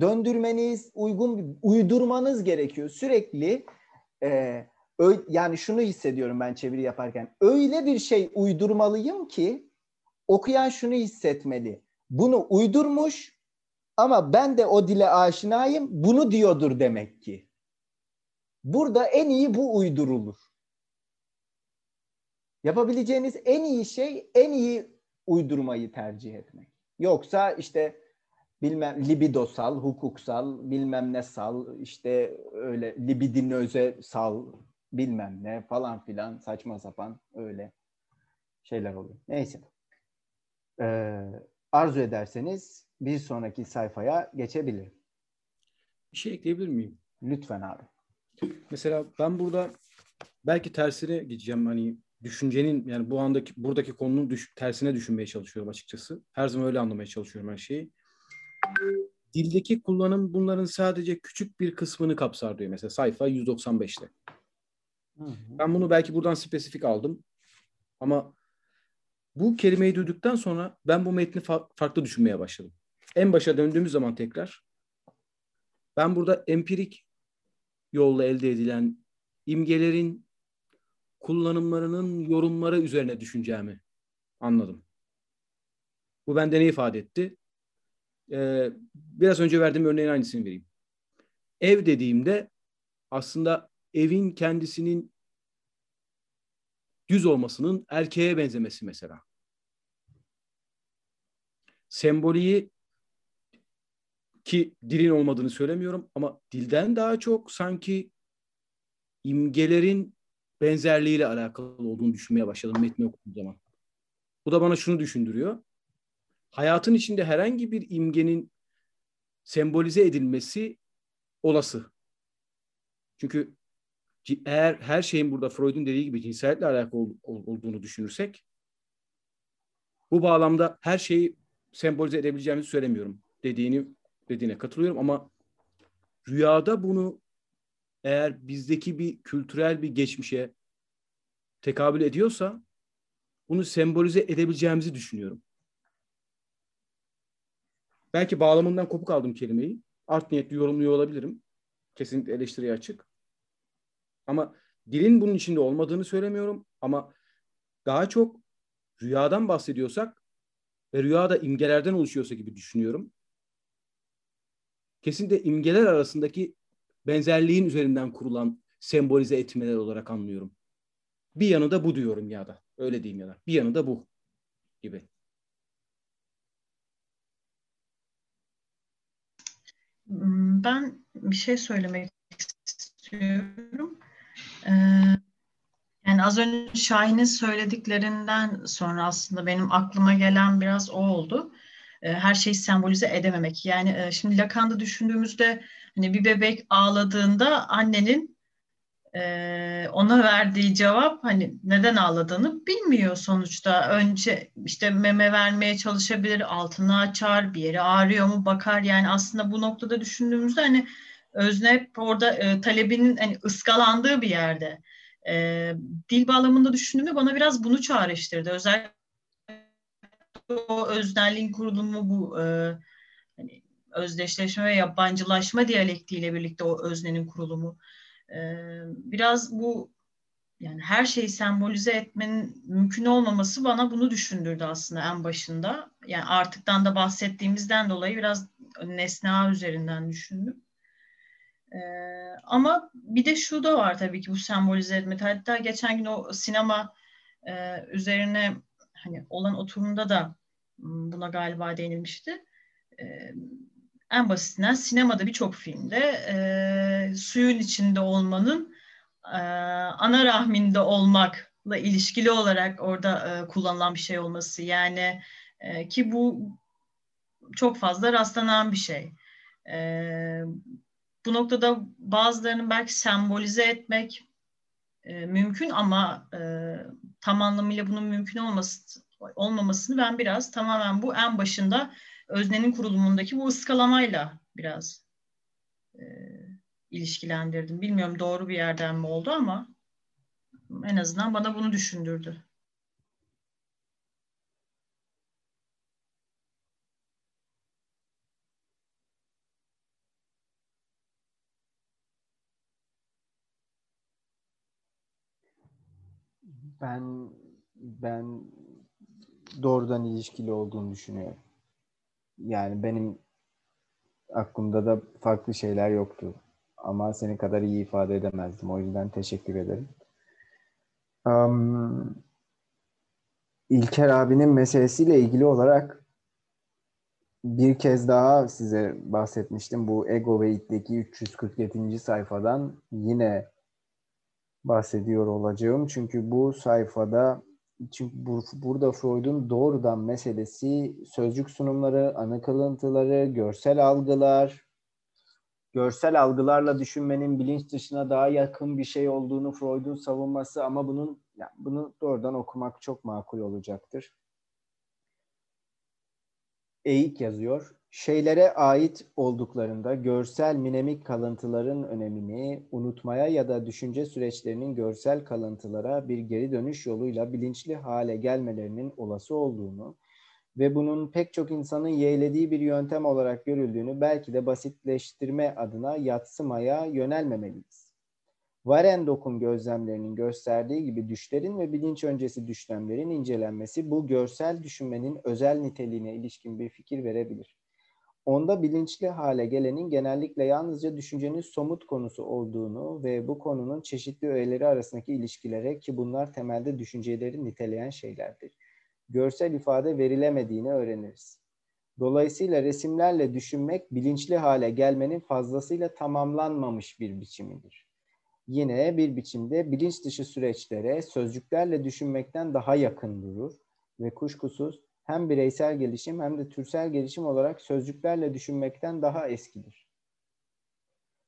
Döndürmeniz, uygun uydurmanız gerekiyor. Sürekli e, ö, yani şunu hissediyorum ben çeviri yaparken. Öyle bir şey uydurmalıyım ki okuyan şunu hissetmeli. Bunu uydurmuş ama ben de o dile aşinayım. Bunu diyordur demek ki. Burada en iyi bu uydurulur. Yapabileceğiniz en iyi şey en iyi uydurmayı tercih etmek. Yoksa işte bilmem libidosal, hukuksal, bilmem ne sal, işte öyle libidinöze sal, bilmem ne falan filan saçma sapan öyle şeyler oluyor. Neyse. Ee, arzu ederseniz bir sonraki sayfaya geçebilirim. Bir şey ekleyebilir miyim? Lütfen abi. Mesela ben burada belki tersine gideceğim hani düşüncenin yani bu andaki buradaki konunun düş, tersine düşünmeye çalışıyorum açıkçası. Her zaman öyle anlamaya çalışıyorum her şeyi. Dildeki kullanım bunların sadece küçük bir kısmını kapsar diyor mesela sayfa 195'te. Ben bunu belki buradan spesifik aldım. Ama bu kelimeyi duyduktan sonra ben bu metni fa- farklı düşünmeye başladım. En başa döndüğümüz zaman tekrar ben burada empirik yolla elde edilen imgelerin kullanımlarının yorumları üzerine düşüneceğimi anladım. Bu bende ne ifade etti? Ee, biraz önce verdiğim örneğin aynısını vereyim. Ev dediğimde aslında evin kendisinin düz olmasının erkeğe benzemesi mesela. Semboliği ki dilin olmadığını söylemiyorum ama dilden daha çok sanki imgelerin benzerliğiyle alakalı olduğunu düşünmeye başladım metni okuduğum zaman. Bu da bana şunu düşündürüyor. Hayatın içinde herhangi bir imgenin sembolize edilmesi olası. Çünkü eğer her şeyin burada Freud'un dediği gibi cinsellikle alakalı ol, olduğunu düşünürsek bu bağlamda her şeyi sembolize edebileceğimizi söylemiyorum dediğini dediğine katılıyorum ama rüyada bunu eğer bizdeki bir kültürel bir geçmişe tekabül ediyorsa bunu sembolize edebileceğimizi düşünüyorum. Belki bağlamından kopuk aldım kelimeyi. Art niyetli yorumluyor olabilirim. Kesinlikle eleştiriye açık. Ama dilin bunun içinde olmadığını söylemiyorum ama daha çok rüyadan bahsediyorsak ve rüyada imgelerden oluşuyorsa gibi düşünüyorum. Kesinlikle imgeler arasındaki benzerliğin üzerinden kurulan sembolize etmeler olarak anlıyorum. Bir yanı da bu diyorum ya da. Öyle diyeyim ya da. Bir yanı da bu gibi. Ben bir şey söylemek istiyorum. Ee, yani az önce Şahin'in söylediklerinden sonra aslında benim aklıma gelen biraz o oldu. Ee, her şeyi sembolize edememek. Yani e, şimdi Lacan'da düşündüğümüzde hani bir bebek ağladığında annenin e, ona verdiği cevap hani neden ağladığını bilmiyor sonuçta. Önce işte meme vermeye çalışabilir, altını açar, bir yeri ağrıyor mu bakar. Yani aslında bu noktada düşündüğümüzde hani özne hep orada e, talebinin hani ıskalandığı bir yerde. E, dil bağlamında düşündüğümde bana biraz bunu çağrıştırdı. Özellikle o öznelliğin kurulumu bu e, hani özdeşleşme ve yabancılaşma diyalektiyle birlikte o öznenin kurulumu. E, biraz bu yani her şeyi sembolize etmenin mümkün olmaması bana bunu düşündürdü aslında en başında. Yani artıktan da bahsettiğimizden dolayı biraz nesne üzerinden düşündüm. Ee, ama bir de şu da var tabii ki bu sembolize etme. Hatta geçen gün o sinema e, üzerine hani olan oturumda da buna galiba değinilmişti. Ee, en basitinden sinemada birçok filmde e, suyun içinde olmanın e, ana rahminde olmakla ilişkili olarak orada e, kullanılan bir şey olması. Yani e, ki bu çok fazla rastlanan bir şey. E, bu noktada bazılarının belki sembolize etmek e, mümkün ama e, tam anlamıyla bunun mümkün olması olmamasını ben biraz tamamen bu en başında öznenin kurulumundaki bu ıskalamayla biraz e, ilişkilendirdim. Bilmiyorum doğru bir yerden mi oldu ama en azından bana bunu düşündürdü. Ben ben doğrudan ilişkili olduğunu düşünüyorum. Yani benim aklımda da farklı şeyler yoktu. Ama senin kadar iyi ifade edemezdim. O yüzden teşekkür ederim. Um, İlker abinin meselesiyle ilgili olarak bir kez daha size bahsetmiştim. Bu Ego ve İt'teki 347. sayfadan yine bahsediyor olacağım. Çünkü bu sayfada çünkü bu, burada Freud'un doğrudan meselesi sözcük sunumları, anı kalıntıları, görsel algılar, görsel algılarla düşünmenin bilinç dışına daha yakın bir şey olduğunu Freud'un savunması ama bunun yani bunu doğrudan okumak çok makul olacaktır. Eğik yazıyor. Şeylere ait olduklarında görsel minemik kalıntıların önemini unutmaya ya da düşünce süreçlerinin görsel kalıntılara bir geri dönüş yoluyla bilinçli hale gelmelerinin olası olduğunu ve bunun pek çok insanın yeğlediği bir yöntem olarak görüldüğünü belki de basitleştirme adına yatsımaya yönelmemeliyiz. Warendorf'un gözlemlerinin gösterdiği gibi düşlerin ve bilinç öncesi düşlemlerin incelenmesi bu görsel düşünmenin özel niteliğine ilişkin bir fikir verebilir. Onda bilinçli hale gelenin genellikle yalnızca düşüncenin somut konusu olduğunu ve bu konunun çeşitli öğeleri arasındaki ilişkilere ki bunlar temelde düşünceleri niteleyen şeylerdir. Görsel ifade verilemediğini öğreniriz. Dolayısıyla resimlerle düşünmek bilinçli hale gelmenin fazlasıyla tamamlanmamış bir biçimidir. Yine bir biçimde bilinç dışı süreçlere sözcüklerle düşünmekten daha yakın durur ve kuşkusuz hem bireysel gelişim hem de türsel gelişim olarak sözcüklerle düşünmekten daha eskidir.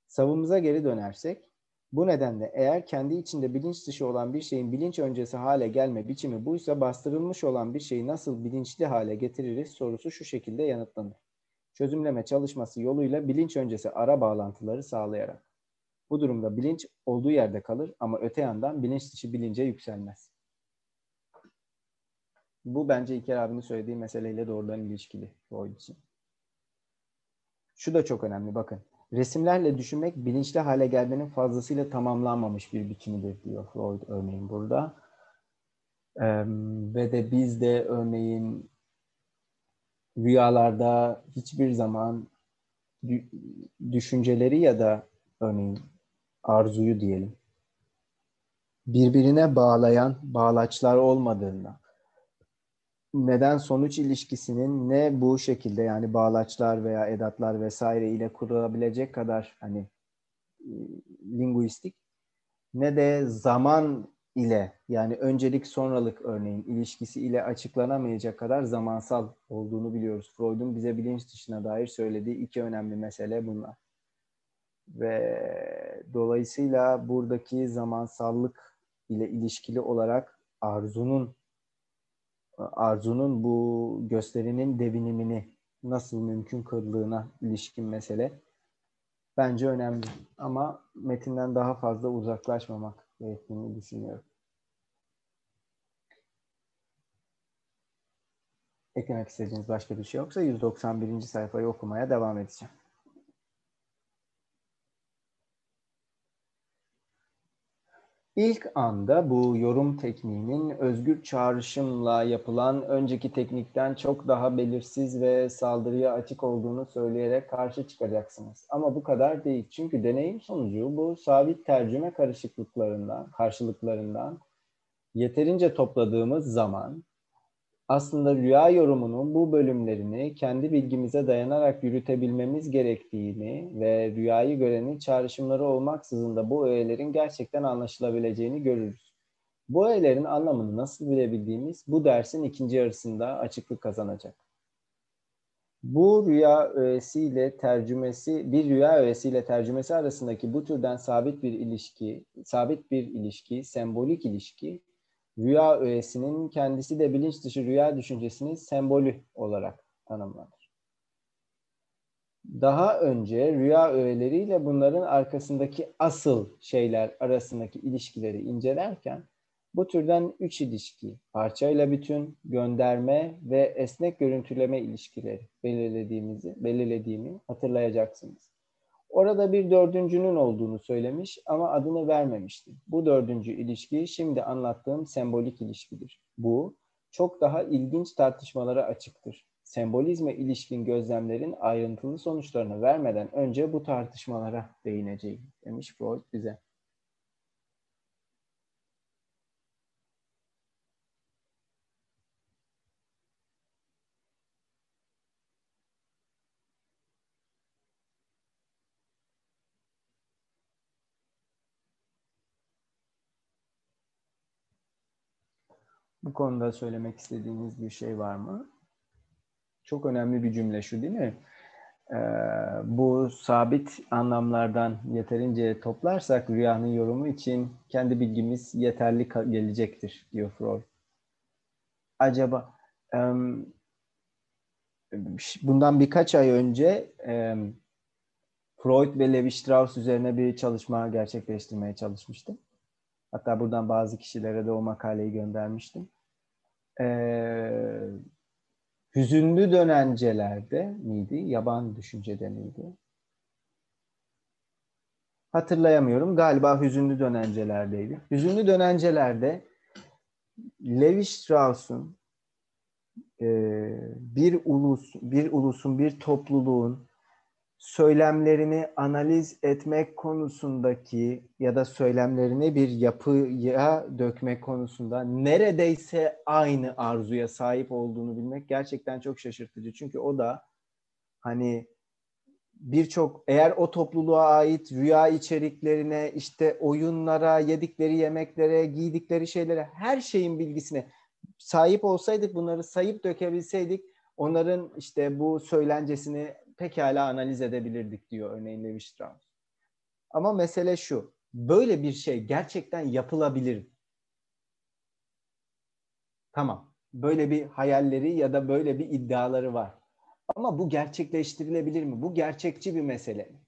Savımıza geri dönersek, bu nedenle eğer kendi içinde bilinç dışı olan bir şeyin bilinç öncesi hale gelme biçimi buysa bastırılmış olan bir şeyi nasıl bilinçli hale getiririz sorusu şu şekilde yanıtlanır. Çözümleme çalışması yoluyla bilinç öncesi ara bağlantıları sağlayarak. Bu durumda bilinç olduğu yerde kalır ama öte yandan bilinç dışı bilince yükselmez. Bu bence İlker abinin söylediği meseleyle doğrudan ilişkili Freud için. Şu da çok önemli bakın. Resimlerle düşünmek bilinçli hale gelmenin fazlasıyla tamamlanmamış bir biçimidir diyor Freud örneğin burada. Ee, ve de biz de örneğin rüyalarda hiçbir zaman düşünceleri ya da örneğin arzuyu diyelim birbirine bağlayan bağlaçlar olmadığında neden sonuç ilişkisinin ne bu şekilde yani bağlaçlar veya edatlar vesaire ile kurulabilecek kadar hani e, linguistik ne de zaman ile yani öncelik sonralık örneğin ilişkisi ile açıklanamayacak kadar zamansal olduğunu biliyoruz. Freud'un bize bilinç dışına dair söylediği iki önemli mesele bunlar. Ve dolayısıyla buradaki zamansallık ile ilişkili olarak arzunun Arzu'nun bu gösterinin devinimini nasıl mümkün kıldığına ilişkin mesele bence önemli. Ama metinden daha fazla uzaklaşmamak gerektiğini düşünüyorum. Eklemek istediğiniz başka bir şey yoksa 191. sayfayı okumaya devam edeceğim. İlk anda bu yorum tekniğinin özgür çağrışımla yapılan önceki teknikten çok daha belirsiz ve saldırıya açık olduğunu söyleyerek karşı çıkacaksınız. Ama bu kadar değil. Çünkü deneyim sonucu bu sabit tercüme karışıklıklarından, karşılıklarından yeterince topladığımız zaman aslında rüya yorumunun bu bölümlerini kendi bilgimize dayanarak yürütebilmemiz gerektiğini ve rüyayı görenin çağrışımları olmaksızın da bu öğelerin gerçekten anlaşılabileceğini görürüz. Bu öğelerin anlamını nasıl bilebildiğimiz bu dersin ikinci yarısında açıklık kazanacak. Bu rüya öğesiyle tercümesi, bir rüya öğesiyle tercümesi arasındaki bu türden sabit bir ilişki, sabit bir ilişki, sembolik ilişki rüya öğesinin kendisi de bilinç dışı rüya düşüncesinin sembolü olarak tanımlanır. Daha önce rüya öğeleriyle bunların arkasındaki asıl şeyler arasındaki ilişkileri incelerken bu türden üç ilişki, parçayla bütün, gönderme ve esnek görüntüleme ilişkileri belirlediğimizi, belirlediğimi hatırlayacaksınız. Orada bir dördüncünün olduğunu söylemiş ama adını vermemişti. Bu dördüncü ilişki şimdi anlattığım sembolik ilişkidir. Bu çok daha ilginç tartışmalara açıktır. Sembolizme ilişkin gözlemlerin ayrıntılı sonuçlarını vermeden önce bu tartışmalara değineceğim demiş Freud bize. Bu konuda söylemek istediğiniz bir şey var mı? Çok önemli bir cümle şu değil mi? Ee, bu sabit anlamlardan yeterince toplarsak rüyanın yorumu için kendi bilgimiz yeterli gelecektir diyor Freud. Acaba bundan birkaç ay önce Freud ve Levi Strauss üzerine bir çalışma gerçekleştirmeye çalışmıştım. Hatta buradan bazı kişilere de o makaleyi göndermiştim. Ee, hüzünlü dönencelerde miydi? Yaban düşüncede miydi? Hatırlayamıyorum. Galiba hüzünlü dönencelerdeydi. Hüzünlü dönencelerde Levi Strauss'un e, bir ulus, bir ulusun, bir topluluğun söylemlerini analiz etmek konusundaki ya da söylemlerini bir yapıya dökmek konusunda neredeyse aynı arzuya sahip olduğunu bilmek gerçekten çok şaşırtıcı. Çünkü o da hani birçok eğer o topluluğa ait rüya içeriklerine, işte oyunlara, yedikleri yemeklere, giydikleri şeylere, her şeyin bilgisine sahip olsaydık, bunları sayıp dökebilseydik, onların işte bu söylencesini pekala analiz edebilirdik diyor örneğin Levi Strauss. Ama mesele şu. Böyle bir şey gerçekten yapılabilir mi? Tamam. Böyle bir hayalleri ya da böyle bir iddiaları var. Ama bu gerçekleştirilebilir mi? Bu gerçekçi bir mesele mi?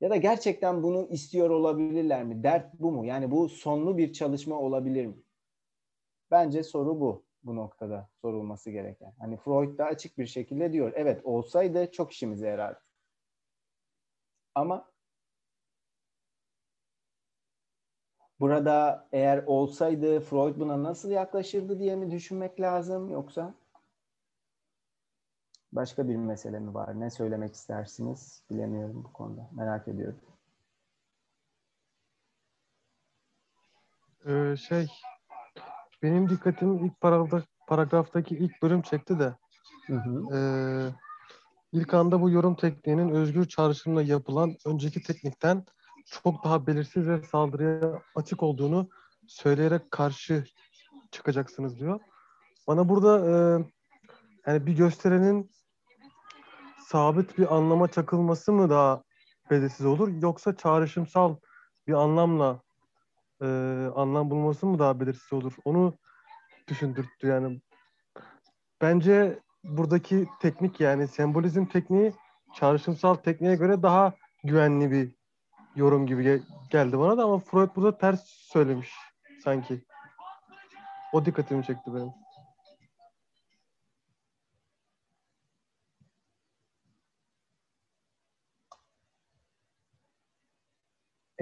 Ya da gerçekten bunu istiyor olabilirler mi? Dert bu mu? Yani bu sonlu bir çalışma olabilir mi? Bence soru bu bu noktada sorulması gereken. Hani Freud da açık bir şekilde diyor. Evet olsaydı çok işimize yarardı. Ama burada eğer olsaydı Freud buna nasıl yaklaşırdı diye mi düşünmek lazım yoksa başka bir mesele mi var? Ne söylemek istersiniz? Bilemiyorum bu konuda. Merak ediyorum. Ee, şey benim dikkatimi ilk paragraf, paragraftaki ilk bölüm çekti de. Hı hı. E, ilk anda bu yorum tekniğinin özgür çağrışımla yapılan önceki teknikten çok daha belirsiz ve saldırıya açık olduğunu söyleyerek karşı çıkacaksınız diyor. Bana burada e, yani bir gösterenin sabit bir anlama çakılması mı daha belirsiz olur yoksa çağrışımsal bir anlamla e, anlam bulması mı daha belirsiz olur? Onu düşündürttü yani. Bence buradaki teknik yani sembolizm tekniği çağrışımsal tekniğe göre daha güvenli bir yorum gibi geldi bana da ama Freud burada ters söylemiş sanki. O dikkatimi çekti benim.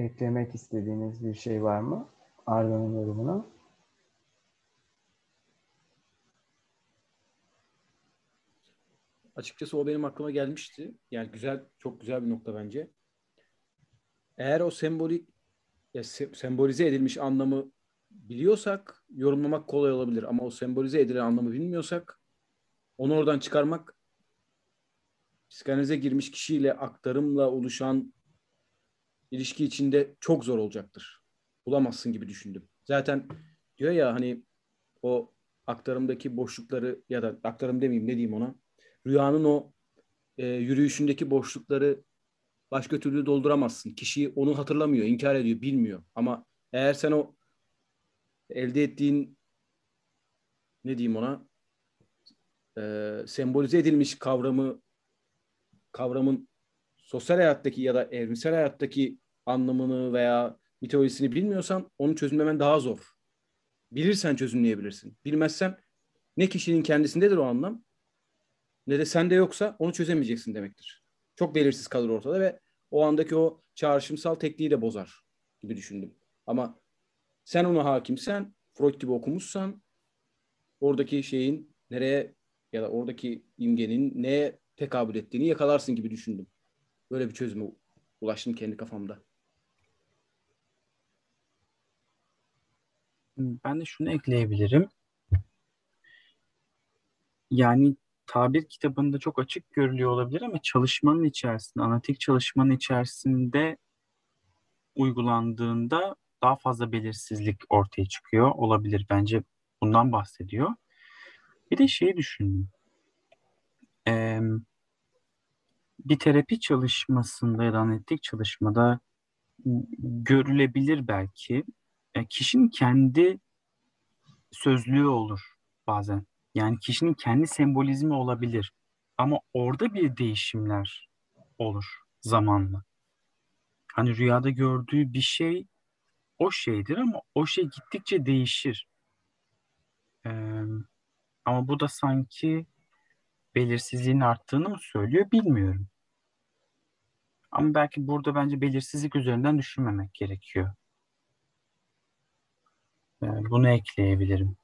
Eklemek istediğiniz bir şey var mı? Arda'nın yorumuna. Açıkçası o benim aklıma gelmişti. Yani güzel, çok güzel bir nokta bence. Eğer o sembolik ya se- sembolize edilmiş anlamı biliyorsak yorumlamak kolay olabilir. Ama o sembolize edilen anlamı bilmiyorsak onu oradan çıkarmak psikanalize girmiş kişiyle aktarımla oluşan ilişki içinde çok zor olacaktır. Bulamazsın gibi düşündüm. Zaten diyor ya hani o aktarımdaki boşlukları ya da aktarım demeyeyim ne diyeyim ona. Rüyanın o e, yürüyüşündeki boşlukları başka türlü dolduramazsın. Kişi onu hatırlamıyor, inkar ediyor, bilmiyor. Ama eğer sen o elde ettiğin ne diyeyim ona e, sembolize edilmiş kavramı kavramın sosyal hayattaki ya da evrimsel hayattaki anlamını veya mitolojisini bilmiyorsan onu çözümlemen daha zor. Bilirsen çözümleyebilirsin. Bilmezsen ne kişinin kendisindedir o anlam ne de sende yoksa onu çözemeyeceksin demektir. Çok belirsiz kalır ortada ve o andaki o çağrışımsal tekniği de bozar gibi düşündüm. Ama sen ona hakimsen, Freud gibi okumuşsan oradaki şeyin nereye ya da oradaki imgenin neye tekabül ettiğini yakalarsın gibi düşündüm. Böyle bir çözüme ulaştım kendi kafamda. Ben de şunu ekleyebilirim. Yani tabir kitabında çok açık görülüyor olabilir ama çalışmanın içerisinde, analitik çalışmanın içerisinde uygulandığında daha fazla belirsizlik ortaya çıkıyor olabilir. Bence bundan bahsediyor. Bir de şeyi düşündüm. Ee, bir terapi çalışmasında ya da analitik çalışmada görülebilir belki. E, kişinin kendi sözlüğü olur bazen. Yani kişinin kendi sembolizmi olabilir. Ama orada bir değişimler olur zamanla. Hani rüyada gördüğü bir şey o şeydir ama o şey gittikçe değişir. Ee, ama bu da sanki belirsizliğin arttığını mı söylüyor bilmiyorum. Ama belki burada bence belirsizlik üzerinden düşünmemek gerekiyor. Ee, bunu ekleyebilirim.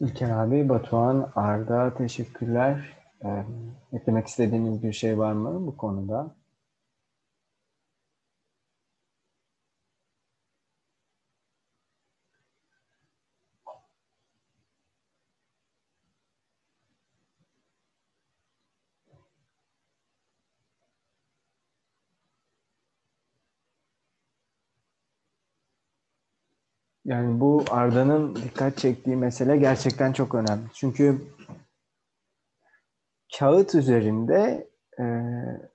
İlker abi, Batuhan, Arda teşekkürler. Ee, eklemek istediğiniz bir şey var mı bu konuda? Yani bu Arda'nın dikkat çektiği mesele gerçekten çok önemli. Çünkü kağıt üzerinde e,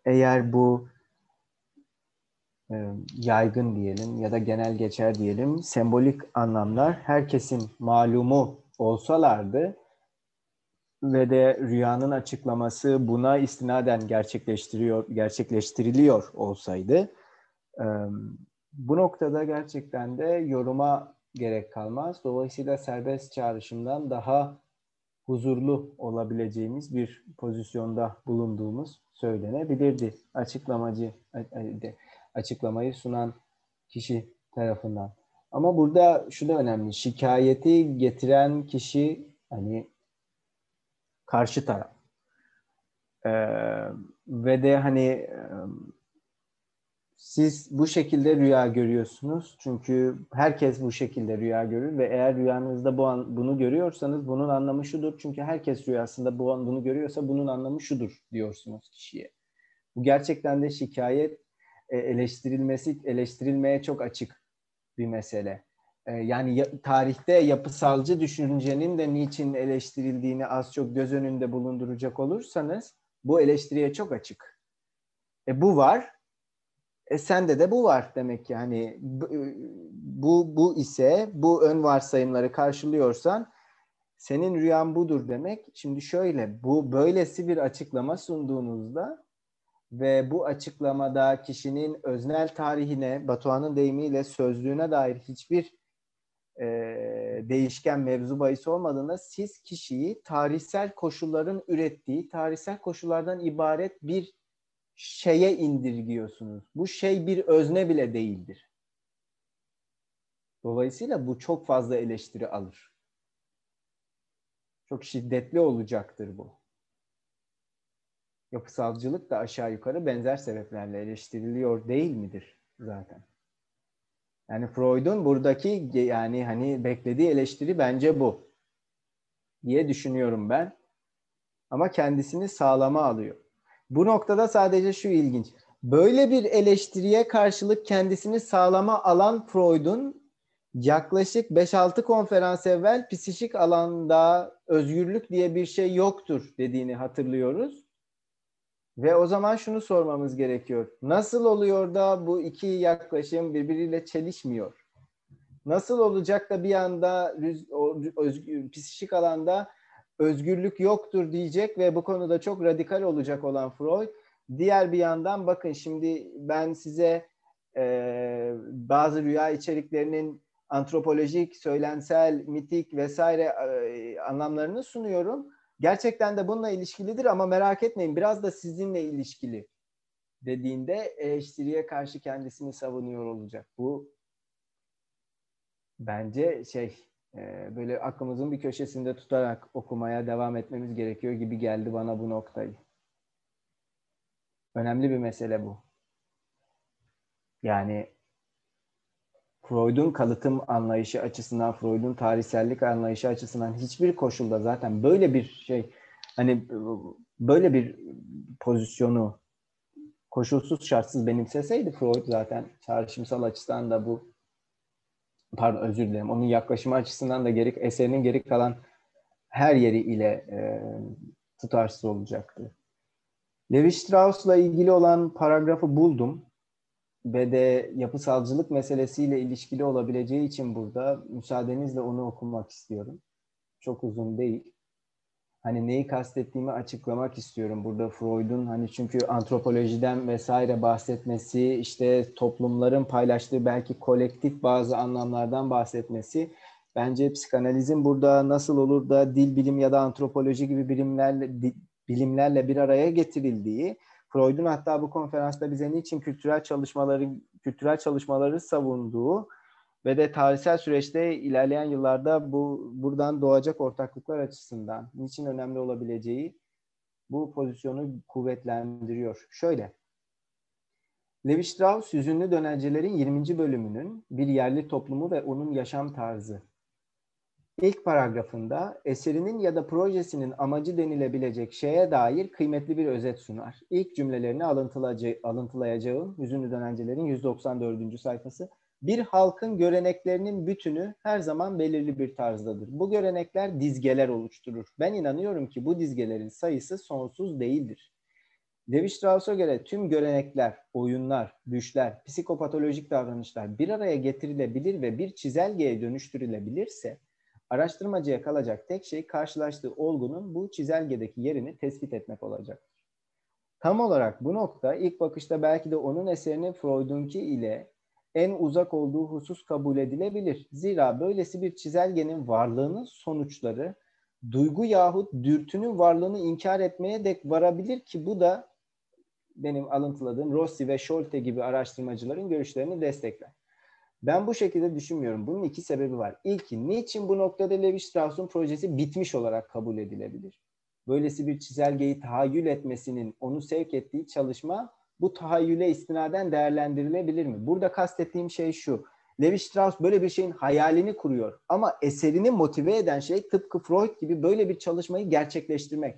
eğer bu e, yaygın diyelim ya da genel geçer diyelim sembolik anlamlar herkesin malumu olsalardı ve de rüyanın açıklaması buna istinaden gerçekleştiriyor gerçekleştiriliyor olsaydı e, bu noktada gerçekten de yoruma gerek kalmaz. Dolayısıyla serbest çağrışımdan daha huzurlu olabileceğimiz bir pozisyonda bulunduğumuz söylenebilirdi. Açıklamacı açıklamayı sunan kişi tarafından. Ama burada şu da önemli. Şikayeti getiren kişi hani karşı taraf. Ee, ve de hani siz bu şekilde rüya görüyorsunuz. Çünkü herkes bu şekilde rüya görür ve eğer rüyanızda bu an, bunu görüyorsanız bunun anlamı şudur. Çünkü herkes rüyasında bu an bunu görüyorsa bunun anlamı şudur diyorsunuz kişiye. Bu gerçekten de şikayet e, eleştirilmesi eleştirilmeye çok açık bir mesele. E, yani ya, tarihte yapısalcı düşüncenin de niçin eleştirildiğini az çok göz önünde bulunduracak olursanız bu eleştiriye çok açık. E, bu var e sende de bu var demek ki hani bu bu ise bu ön varsayımları karşılıyorsan senin rüyan budur demek. Şimdi şöyle bu böylesi bir açıklama sunduğunuzda ve bu açıklamada kişinin öznel tarihine, Batuhan'ın deyimiyle sözlüğüne dair hiçbir e, değişken mevzu bahis olmadığında siz kişiyi tarihsel koşulların ürettiği, tarihsel koşullardan ibaret bir şeye indirgiyorsunuz. Bu şey bir özne bile değildir. Dolayısıyla bu çok fazla eleştiri alır. Çok şiddetli olacaktır bu. Yapısalcılık da aşağı yukarı benzer sebeplerle eleştiriliyor değil midir zaten? Yani Freud'un buradaki yani hani beklediği eleştiri bence bu diye düşünüyorum ben. Ama kendisini sağlama alıyor. Bu noktada sadece şu ilginç. Böyle bir eleştiriye karşılık kendisini sağlama alan Freud'un yaklaşık 5-6 konferans evvel psikik alanda özgürlük diye bir şey yoktur dediğini hatırlıyoruz. Ve o zaman şunu sormamız gerekiyor. Nasıl oluyor da bu iki yaklaşım birbiriyle çelişmiyor? Nasıl olacak da bir anda özgür, psikik alanda özgürlük yoktur diyecek ve bu konuda çok radikal olacak olan Freud. Diğer bir yandan bakın şimdi ben size e, bazı rüya içeriklerinin antropolojik, söylensel, mitik vesaire e, anlamlarını sunuyorum. Gerçekten de bununla ilişkilidir ama merak etmeyin biraz da sizinle ilişkili dediğinde eleştiriye karşı kendisini savunuyor olacak. Bu bence şey böyle aklımızın bir köşesinde tutarak okumaya devam etmemiz gerekiyor gibi geldi bana bu noktayı. Önemli bir mesele bu. Yani Freud'un kalıtım anlayışı açısından, Freud'un tarihsellik anlayışı açısından hiçbir koşulda zaten böyle bir şey hani böyle bir pozisyonu koşulsuz şartsız benimseseydi Freud zaten çağrışımsal açıdan da bu pardon özür dilerim onun yaklaşımı açısından da geri eserinin geri kalan her yeri ile e, tutarsız olacaktı. Levi Strauss'la ilgili olan paragrafı buldum ve de yapısalcılık meselesiyle ilişkili olabileceği için burada müsaadenizle onu okumak istiyorum. Çok uzun değil. Hani neyi kastettiğimi açıklamak istiyorum. Burada Freud'un hani çünkü antropolojiden vesaire bahsetmesi, işte toplumların paylaştığı belki kolektif bazı anlamlardan bahsetmesi bence psikanalizin burada nasıl olur da dil bilim ya da antropoloji gibi bilimlerle bilimlerle bir araya getirildiği Freud'un hatta bu konferansta bize niçin kültürel çalışmaları kültürel çalışmaları savunduğu ve de tarihsel süreçte ilerleyen yıllarda bu buradan doğacak ortaklıklar açısından niçin önemli olabileceği bu pozisyonu kuvvetlendiriyor. Şöyle, Levi Strauss Hüzünlü Dönencilerin 20. bölümünün bir yerli toplumu ve onun yaşam tarzı İlk paragrafında eserinin ya da projesinin amacı denilebilecek şeye dair kıymetli bir özet sunar. İlk cümlelerini alıntılayacağım Hüzünlü Dönencilerin 194. sayfası. Bir halkın göreneklerinin bütünü her zaman belirli bir tarzdadır. Bu görenekler dizgeler oluşturur. Ben inanıyorum ki bu dizgelerin sayısı sonsuz değildir. Levi Strauss'a göre tüm görenekler, oyunlar, düşler, psikopatolojik davranışlar bir araya getirilebilir ve bir çizelgeye dönüştürülebilirse Araştırmacıya kalacak tek şey karşılaştığı olgunun bu çizelgedeki yerini tespit etmek olacaktır. Tam olarak bu nokta ilk bakışta belki de onun eserinin Freud'unki ile en uzak olduğu husus kabul edilebilir. Zira böylesi bir çizelgenin varlığının sonuçları duygu yahut dürtünün varlığını inkar etmeye dek varabilir ki bu da benim alıntıladığım Rossi ve Scholte gibi araştırmacıların görüşlerini destekler. Ben bu şekilde düşünmüyorum. Bunun iki sebebi var. İlki, niçin bu noktada Levi Strauss'un projesi bitmiş olarak kabul edilebilir? Böylesi bir çizelgeyi tahayyül etmesinin onu sevk ettiği çalışma bu tahayyüle istinaden değerlendirilebilir mi? Burada kastettiğim şey şu. Levi Strauss böyle bir şeyin hayalini kuruyor ama eserini motive eden şey tıpkı Freud gibi böyle bir çalışmayı gerçekleştirmek.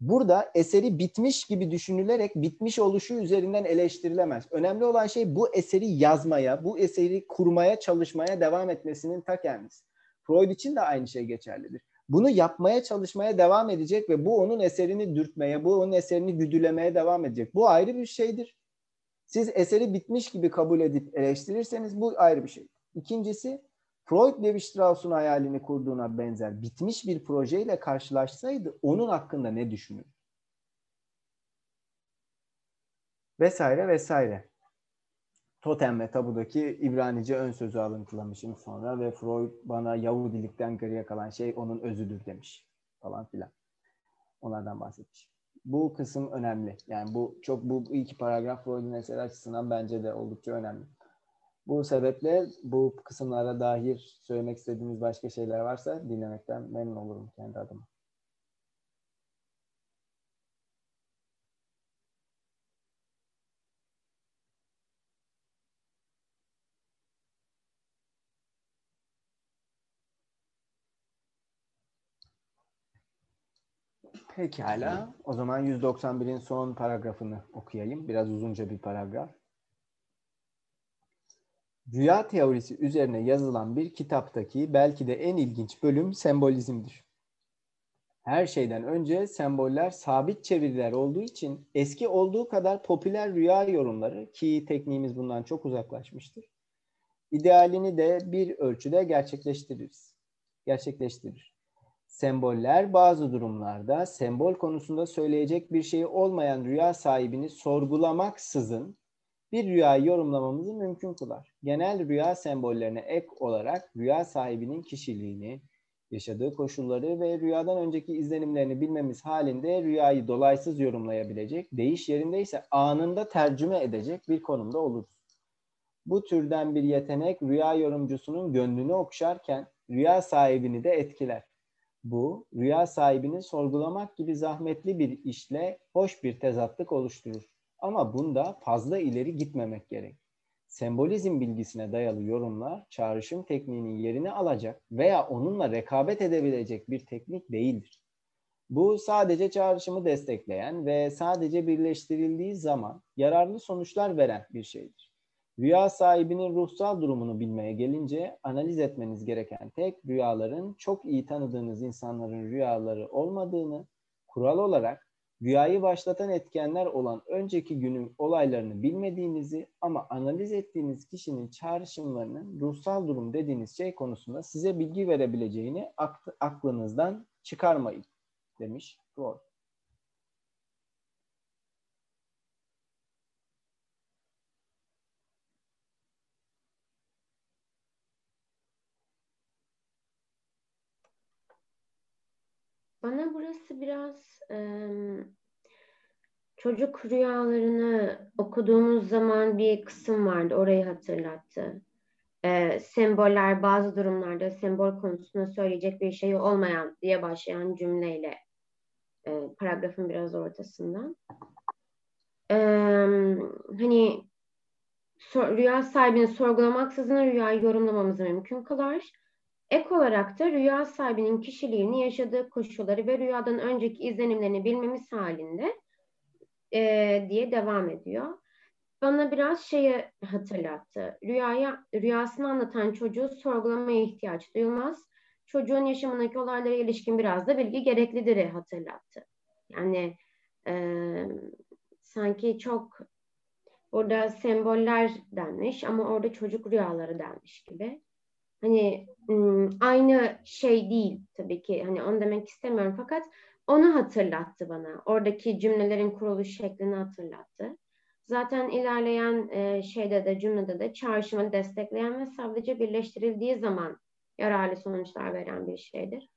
Burada eseri bitmiş gibi düşünülerek bitmiş oluşu üzerinden eleştirilemez. Önemli olan şey bu eseri yazmaya, bu eseri kurmaya, çalışmaya devam etmesinin ta kendisi. Freud için de aynı şey geçerlidir. Bunu yapmaya çalışmaya devam edecek ve bu onun eserini dürtmeye, bu onun eserini güdülemeye devam edecek. Bu ayrı bir şeydir. Siz eseri bitmiş gibi kabul edip eleştirirseniz bu ayrı bir şey. İkincisi Freud Levi Strauss'un hayalini kurduğuna benzer bitmiş bir projeyle karşılaşsaydı onun hakkında ne düşünür? Vesaire vesaire. Totem ve Tabu'daki İbranice ön sözü alıntılamışım sonra ve Freud bana Yahudilikten geriye kalan şey onun özüdür demiş falan filan. Onlardan bahsetmiş. Bu kısım önemli. Yani bu çok bu iki paragraf Freud'un eseri açısından bence de oldukça önemli. Bu sebeple bu kısımlara dair söylemek istediğiniz başka şeyler varsa dinlemekten memnun olurum kendi adıma. Pekala. O zaman 191'in son paragrafını okuyayım. Biraz uzunca bir paragraf. Rüya teorisi üzerine yazılan bir kitaptaki belki de en ilginç bölüm sembolizmdir. Her şeyden önce semboller sabit çeviriler olduğu için eski olduğu kadar popüler rüya yorumları ki tekniğimiz bundan çok uzaklaşmıştır. İdealini de bir ölçüde gerçekleştiririz. Gerçekleştirir. Semboller bazı durumlarda sembol konusunda söyleyecek bir şey olmayan rüya sahibini sorgulamaksızın bir rüyayı yorumlamamızı mümkün kılar. Genel rüya sembollerine ek olarak rüya sahibinin kişiliğini, yaşadığı koşulları ve rüyadan önceki izlenimlerini bilmemiz halinde rüyayı dolaysız yorumlayabilecek, değiş yerinde ise anında tercüme edecek bir konumda oluruz. Bu türden bir yetenek rüya yorumcusunun gönlünü okşarken rüya sahibini de etkiler. Bu, rüya sahibini sorgulamak gibi zahmetli bir işle hoş bir tezatlık oluşturur. Ama bunda fazla ileri gitmemek gerek. Sembolizm bilgisine dayalı yorumlar çağrışım tekniğinin yerini alacak veya onunla rekabet edebilecek bir teknik değildir. Bu sadece çağrışımı destekleyen ve sadece birleştirildiği zaman yararlı sonuçlar veren bir şeydir. Rüya sahibinin ruhsal durumunu bilmeye gelince analiz etmeniz gereken tek rüyaların çok iyi tanıdığınız insanların rüyaları olmadığını, kural olarak rüyayı başlatan etkenler olan önceki günün olaylarını bilmediğinizi ama analiz ettiğiniz kişinin çağrışımlarının ruhsal durum dediğiniz şey konusunda size bilgi verebileceğini aklınızdan çıkarmayın demiş Freud. Bana burası biraz e, çocuk rüyalarını okuduğumuz zaman bir kısım vardı. Orayı hatırlattı. E, semboller bazı durumlarda sembol konusunda söyleyecek bir şey olmayan diye başlayan cümleyle e, paragrafın biraz ortasından. E, hani so, rüya sahibini sorgulamaksızın rüyayı yorumlamamızı mümkün kılar Ek olarak da rüya sahibinin kişiliğini, yaşadığı koşulları ve rüyadan önceki izlenimlerini bilmemiz halinde e, diye devam ediyor. Bana biraz şeyi hatırlattı. Rüyaya, rüyasını anlatan çocuğu sorgulamaya ihtiyaç duyulmaz. Çocuğun yaşamındaki olaylara ilişkin biraz da bilgi gereklidir hatırlattı. Yani e, sanki çok orada semboller denmiş ama orada çocuk rüyaları denmiş gibi hani aynı şey değil tabii ki hani onu demek istemiyorum fakat onu hatırlattı bana. Oradaki cümlelerin kuruluş şeklini hatırlattı. Zaten ilerleyen şeyde de cümlede de çağrışımı destekleyen ve sadece birleştirildiği zaman yararlı sonuçlar veren bir şeydir.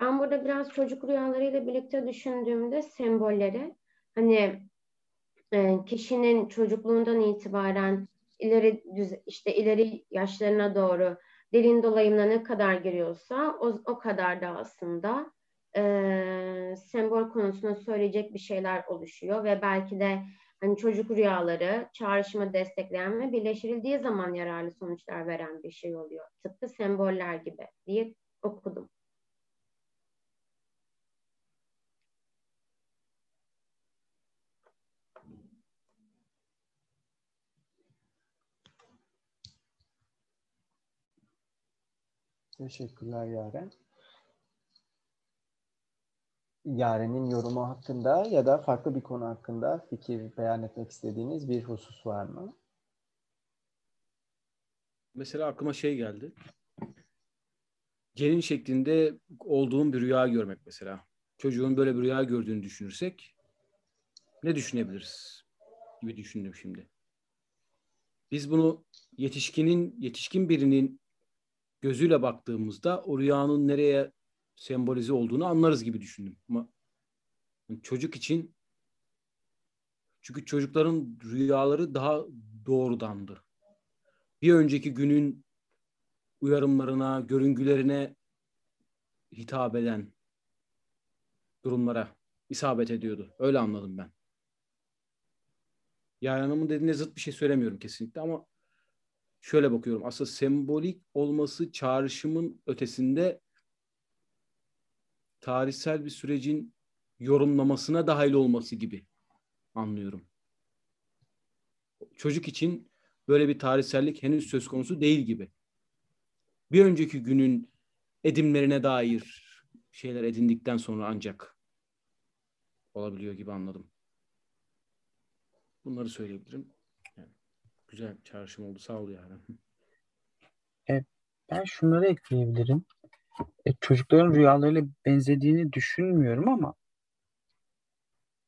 Ben burada biraz çocuk rüyalarıyla birlikte düşündüğümde sembolleri hani kişinin çocukluğundan itibaren ileri düz, işte ileri yaşlarına doğru dilin dolayımına ne kadar giriyorsa o, o kadar da aslında e, sembol konusunda söyleyecek bir şeyler oluşuyor ve belki de hani çocuk rüyaları çağrışımı destekleyen ve birleştirildiği zaman yararlı sonuçlar veren bir şey oluyor. Tıpkı semboller gibi diye okudum. Teşekkürler Yaren. Yaren'in yorumu hakkında ya da farklı bir konu hakkında fikir beyan etmek istediğiniz bir husus var mı? Mesela aklıma şey geldi. Gelin şeklinde olduğum bir rüya görmek mesela. Çocuğun böyle bir rüya gördüğünü düşünürsek ne düşünebiliriz gibi düşündüm şimdi. Biz bunu yetişkinin, yetişkin birinin gözüyle baktığımızda o rüyanın nereye sembolize olduğunu anlarız gibi düşündüm. Ama çocuk için çünkü çocukların rüyaları daha doğrudandı. Bir önceki günün uyarımlarına, görüngülerine hitap eden durumlara isabet ediyordu. Öyle anladım ben. Yani hanımın dediğine zıt bir şey söylemiyorum kesinlikle ama şöyle bakıyorum. Aslında sembolik olması çağrışımın ötesinde tarihsel bir sürecin yorumlamasına dahil olması gibi anlıyorum. Çocuk için böyle bir tarihsellik henüz söz konusu değil gibi. Bir önceki günün edimlerine dair şeyler edindikten sonra ancak olabiliyor gibi anladım. Bunları söyleyebilirim. Güzel çağrışım oldu. Sağ ol yani. E, ben şunları ekleyebilirim. E, çocukların rüyalarıyla benzediğini düşünmüyorum ama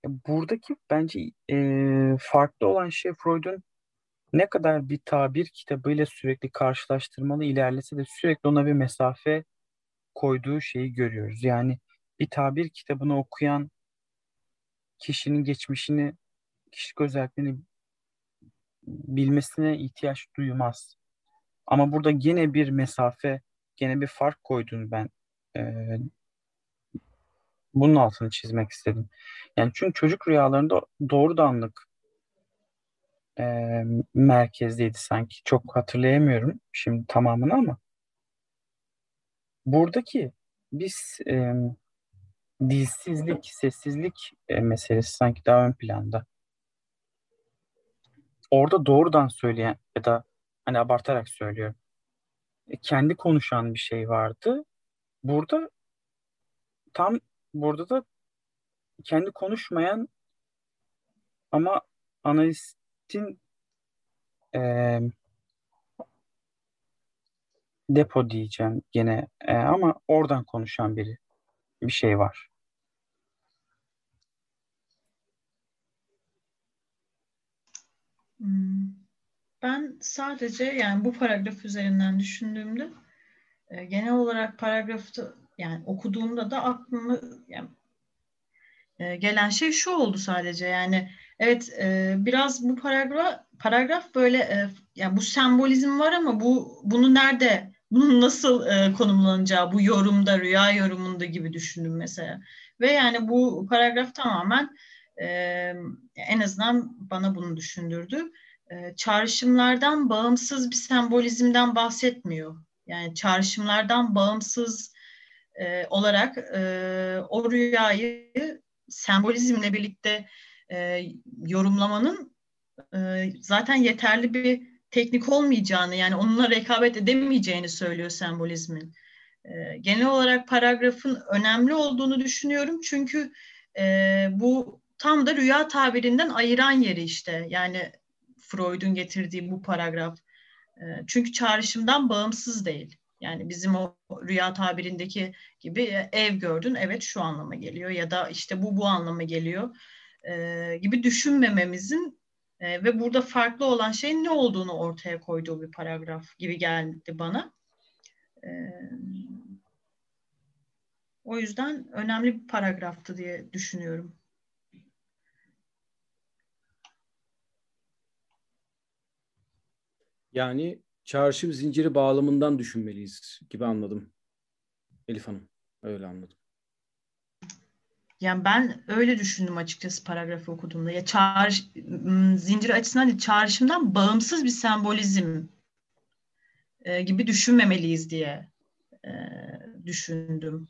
e, buradaki bence e, farklı olan şey Freud'un ne kadar bir tabir kitabıyla sürekli karşılaştırmalı ilerlese de sürekli ona bir mesafe koyduğu şeyi görüyoruz. Yani bir tabir kitabını okuyan kişinin geçmişini, kişilik özelliklerini bilmesine ihtiyaç duymaz. Ama burada gene bir mesafe, gene bir fark koyduğunu ben e, bunun altını çizmek istedim. Yani çünkü çocuk rüyalarında doğrudanlık e, merkezdeydi sanki. Çok hatırlayamıyorum şimdi tamamını ama buradaki biz e, dilsizlik, sessizlik e, meselesi sanki daha ön planda. Orada doğrudan söyleyen ya da hani abartarak söylüyorum. E, kendi konuşan bir şey vardı. Burada tam burada da kendi konuşmayan ama analistin e, depo diyeceğim gene e, ama oradan konuşan biri bir şey var. Ben sadece yani bu paragraf üzerinden düşündüğümde e, genel olarak paragrafı yani okuduğumda da aklıma yani, e, gelen şey şu oldu sadece. Yani evet e, biraz bu paragraf paragraf böyle yani bu sembolizm var ama bu bunu nerede bunun nasıl konumlanacağı bu yorumda rüya yorumunda gibi düşündüm mesela. Ve yani bu paragraf tamamen en azından bana bunu düşündürdü e, çağrışımlardan bağımsız bir sembolizmden bahsetmiyor. Yani çağrışımlardan bağımsız olarak o rüyayı sembolizmle birlikte yorumlamanın zaten yeterli bir teknik olmayacağını yani onunla rekabet edemeyeceğini söylüyor sembolizmin. Genel olarak paragrafın önemli olduğunu düşünüyorum çünkü bu tam da rüya tabirinden ayıran yeri işte. Yani Freud'un getirdiği bu paragraf. Ee, çünkü çağrışımdan bağımsız değil. Yani bizim o rüya tabirindeki gibi e, ev gördün, evet şu anlama geliyor ya da işte bu bu anlama geliyor e, gibi düşünmememizin e, ve burada farklı olan şeyin ne olduğunu ortaya koyduğu bir paragraf gibi geldi bana. o yüzden önemli bir paragraftı diye düşünüyorum. Yani çağrışım zinciri bağlamından düşünmeliyiz gibi anladım. Elif Hanım. Öyle anladım. Yani ben öyle düşündüm açıkçası paragrafı okuduğumda. Ya çağrış, zincir açısından değil, çağrışımdan bağımsız bir sembolizm e, gibi düşünmemeliyiz diye e, düşündüm.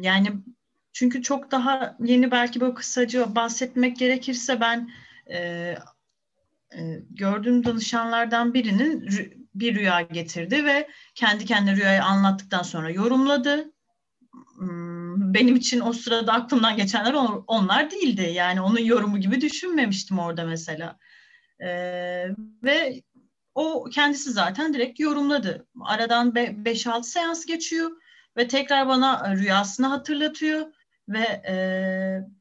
Yani çünkü çok daha yeni belki böyle kısaca bahsetmek gerekirse ben e, gördüğüm danışanlardan birinin bir rüya getirdi ve kendi kendine rüyayı anlattıktan sonra yorumladı. Hmm, benim için o sırada aklımdan geçenler onlar değildi. Yani onun yorumu gibi düşünmemiştim orada mesela. Ee, ve o kendisi zaten direkt yorumladı. Aradan 5-6 seans geçiyor ve tekrar bana rüyasını hatırlatıyor ve e,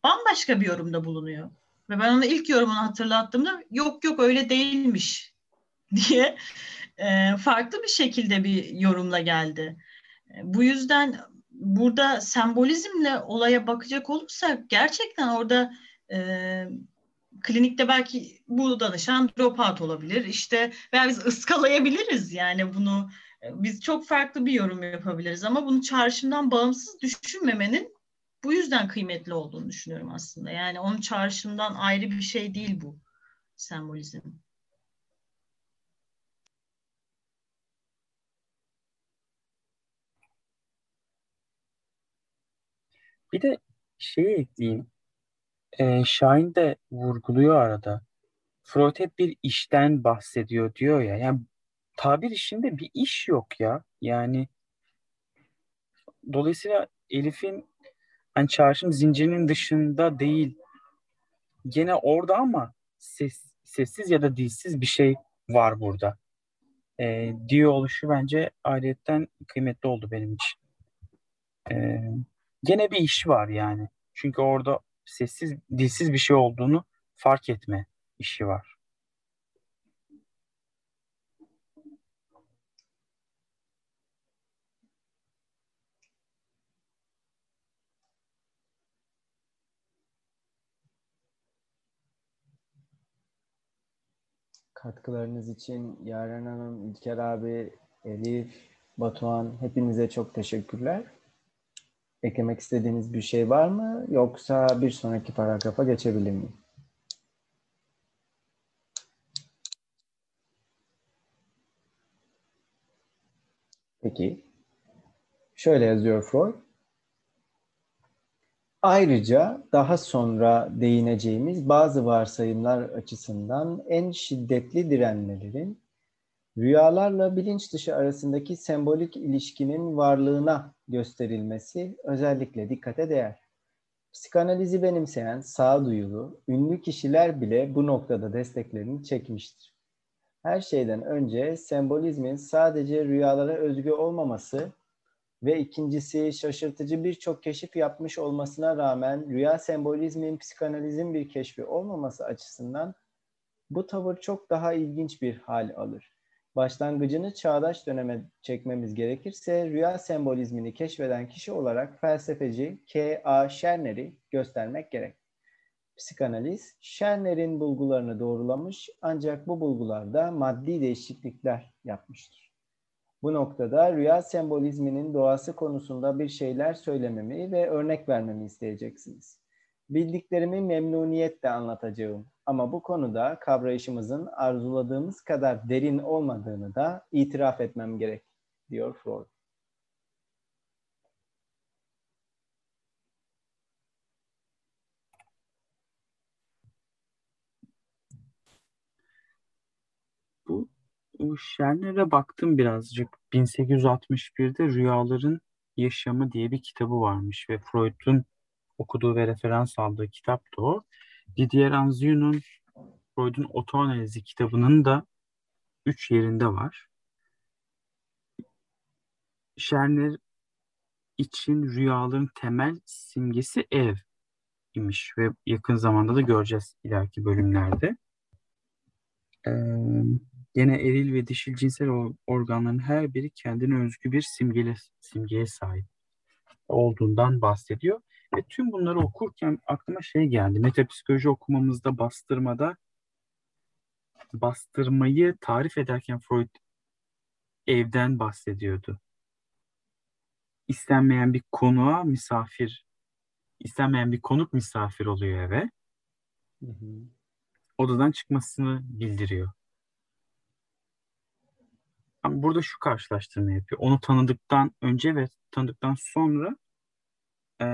bambaşka bir yorumda bulunuyor. Ve ben ona ilk yorumunu hatırlattığımda yok yok öyle değilmiş diye e, farklı bir şekilde bir yorumla geldi. E, bu yüzden burada sembolizmle olaya bakacak olursak gerçekten orada e, klinikte belki bu danışan dropout olabilir. İşte veya biz ıskalayabiliriz yani bunu e, biz çok farklı bir yorum yapabiliriz ama bunu çağrışımdan bağımsız düşünmemenin bu yüzden kıymetli olduğunu düşünüyorum aslında. Yani onun çağrışımdan ayrı bir şey değil bu sembolizm. Bir de şeyi ekleyeyim. Ee, Şahin de vurguluyor arada. Freud hep bir işten bahsediyor diyor ya. Yani tabir işinde bir iş yok ya. Yani dolayısıyla Elif'in hani çağrışım zincirinin dışında değil. Gene orada ama ses, sessiz ya da dilsiz bir şey var burada. E, diyor oluşu bence ayrıyetten kıymetli oldu benim için. E, gene bir işi var yani. Çünkü orada sessiz, dilsiz bir şey olduğunu fark etme işi var. Katkılarınız için Yaren Hanım, İlker abi, Elif, Batuhan hepinize çok teşekkürler. Eklemek istediğiniz bir şey var mı? Yoksa bir sonraki paragrafa geçebilir miyim? Peki. Şöyle yazıyor Freud. Ayrıca daha sonra değineceğimiz bazı varsayımlar açısından en şiddetli direnmelerin rüyalarla bilinç dışı arasındaki sembolik ilişkinin varlığına gösterilmesi özellikle dikkate değer. Psikanalizi benimseyen sağduyulu, ünlü kişiler bile bu noktada desteklerini çekmiştir. Her şeyden önce sembolizmin sadece rüyalara özgü olmaması ve ikincisi şaşırtıcı birçok keşif yapmış olmasına rağmen rüya sembolizmin psikanalizin bir keşfi olmaması açısından bu tavır çok daha ilginç bir hal alır. Başlangıcını çağdaş döneme çekmemiz gerekirse rüya sembolizmini keşfeden kişi olarak felsefeci K. A. Scherner'i göstermek gerek. Psikanaliz, Scherner'in bulgularını doğrulamış ancak bu bulgularda maddi değişiklikler yapmıştır. Bu noktada rüya sembolizminin doğası konusunda bir şeyler söylememi ve örnek vermemi isteyeceksiniz. Bildiklerimi memnuniyetle anlatacağım ama bu konuda kavrayışımızın arzuladığımız kadar derin olmadığını da itiraf etmem gerek, diyor Freud. Scherner'e baktım birazcık. 1861'de Rüyaların Yaşamı diye bir kitabı varmış ve Freud'un okuduğu ve referans aldığı kitap da o. Didier Anzieu'nun Freud'un otoanalizi kitabının da üç yerinde var. Scherner için rüyaların temel simgesi ev imiş ve yakın zamanda da göreceğiz ileriki bölümlerde. Ee, yine eril ve dişil cinsel organların her biri kendine özgü bir simgele, simgeye sahip olduğundan bahsediyor. Ve tüm bunları okurken aklıma şey geldi. Metapsikoloji okumamızda bastırmada bastırmayı tarif ederken Freud evden bahsediyordu. İstenmeyen bir konuğa misafir, istenmeyen bir konuk misafir oluyor eve. Hı hı. Odadan çıkmasını bildiriyor. Burada şu karşılaştırma yapıyor. Onu tanıdıktan önce ve tanıdıktan sonra e,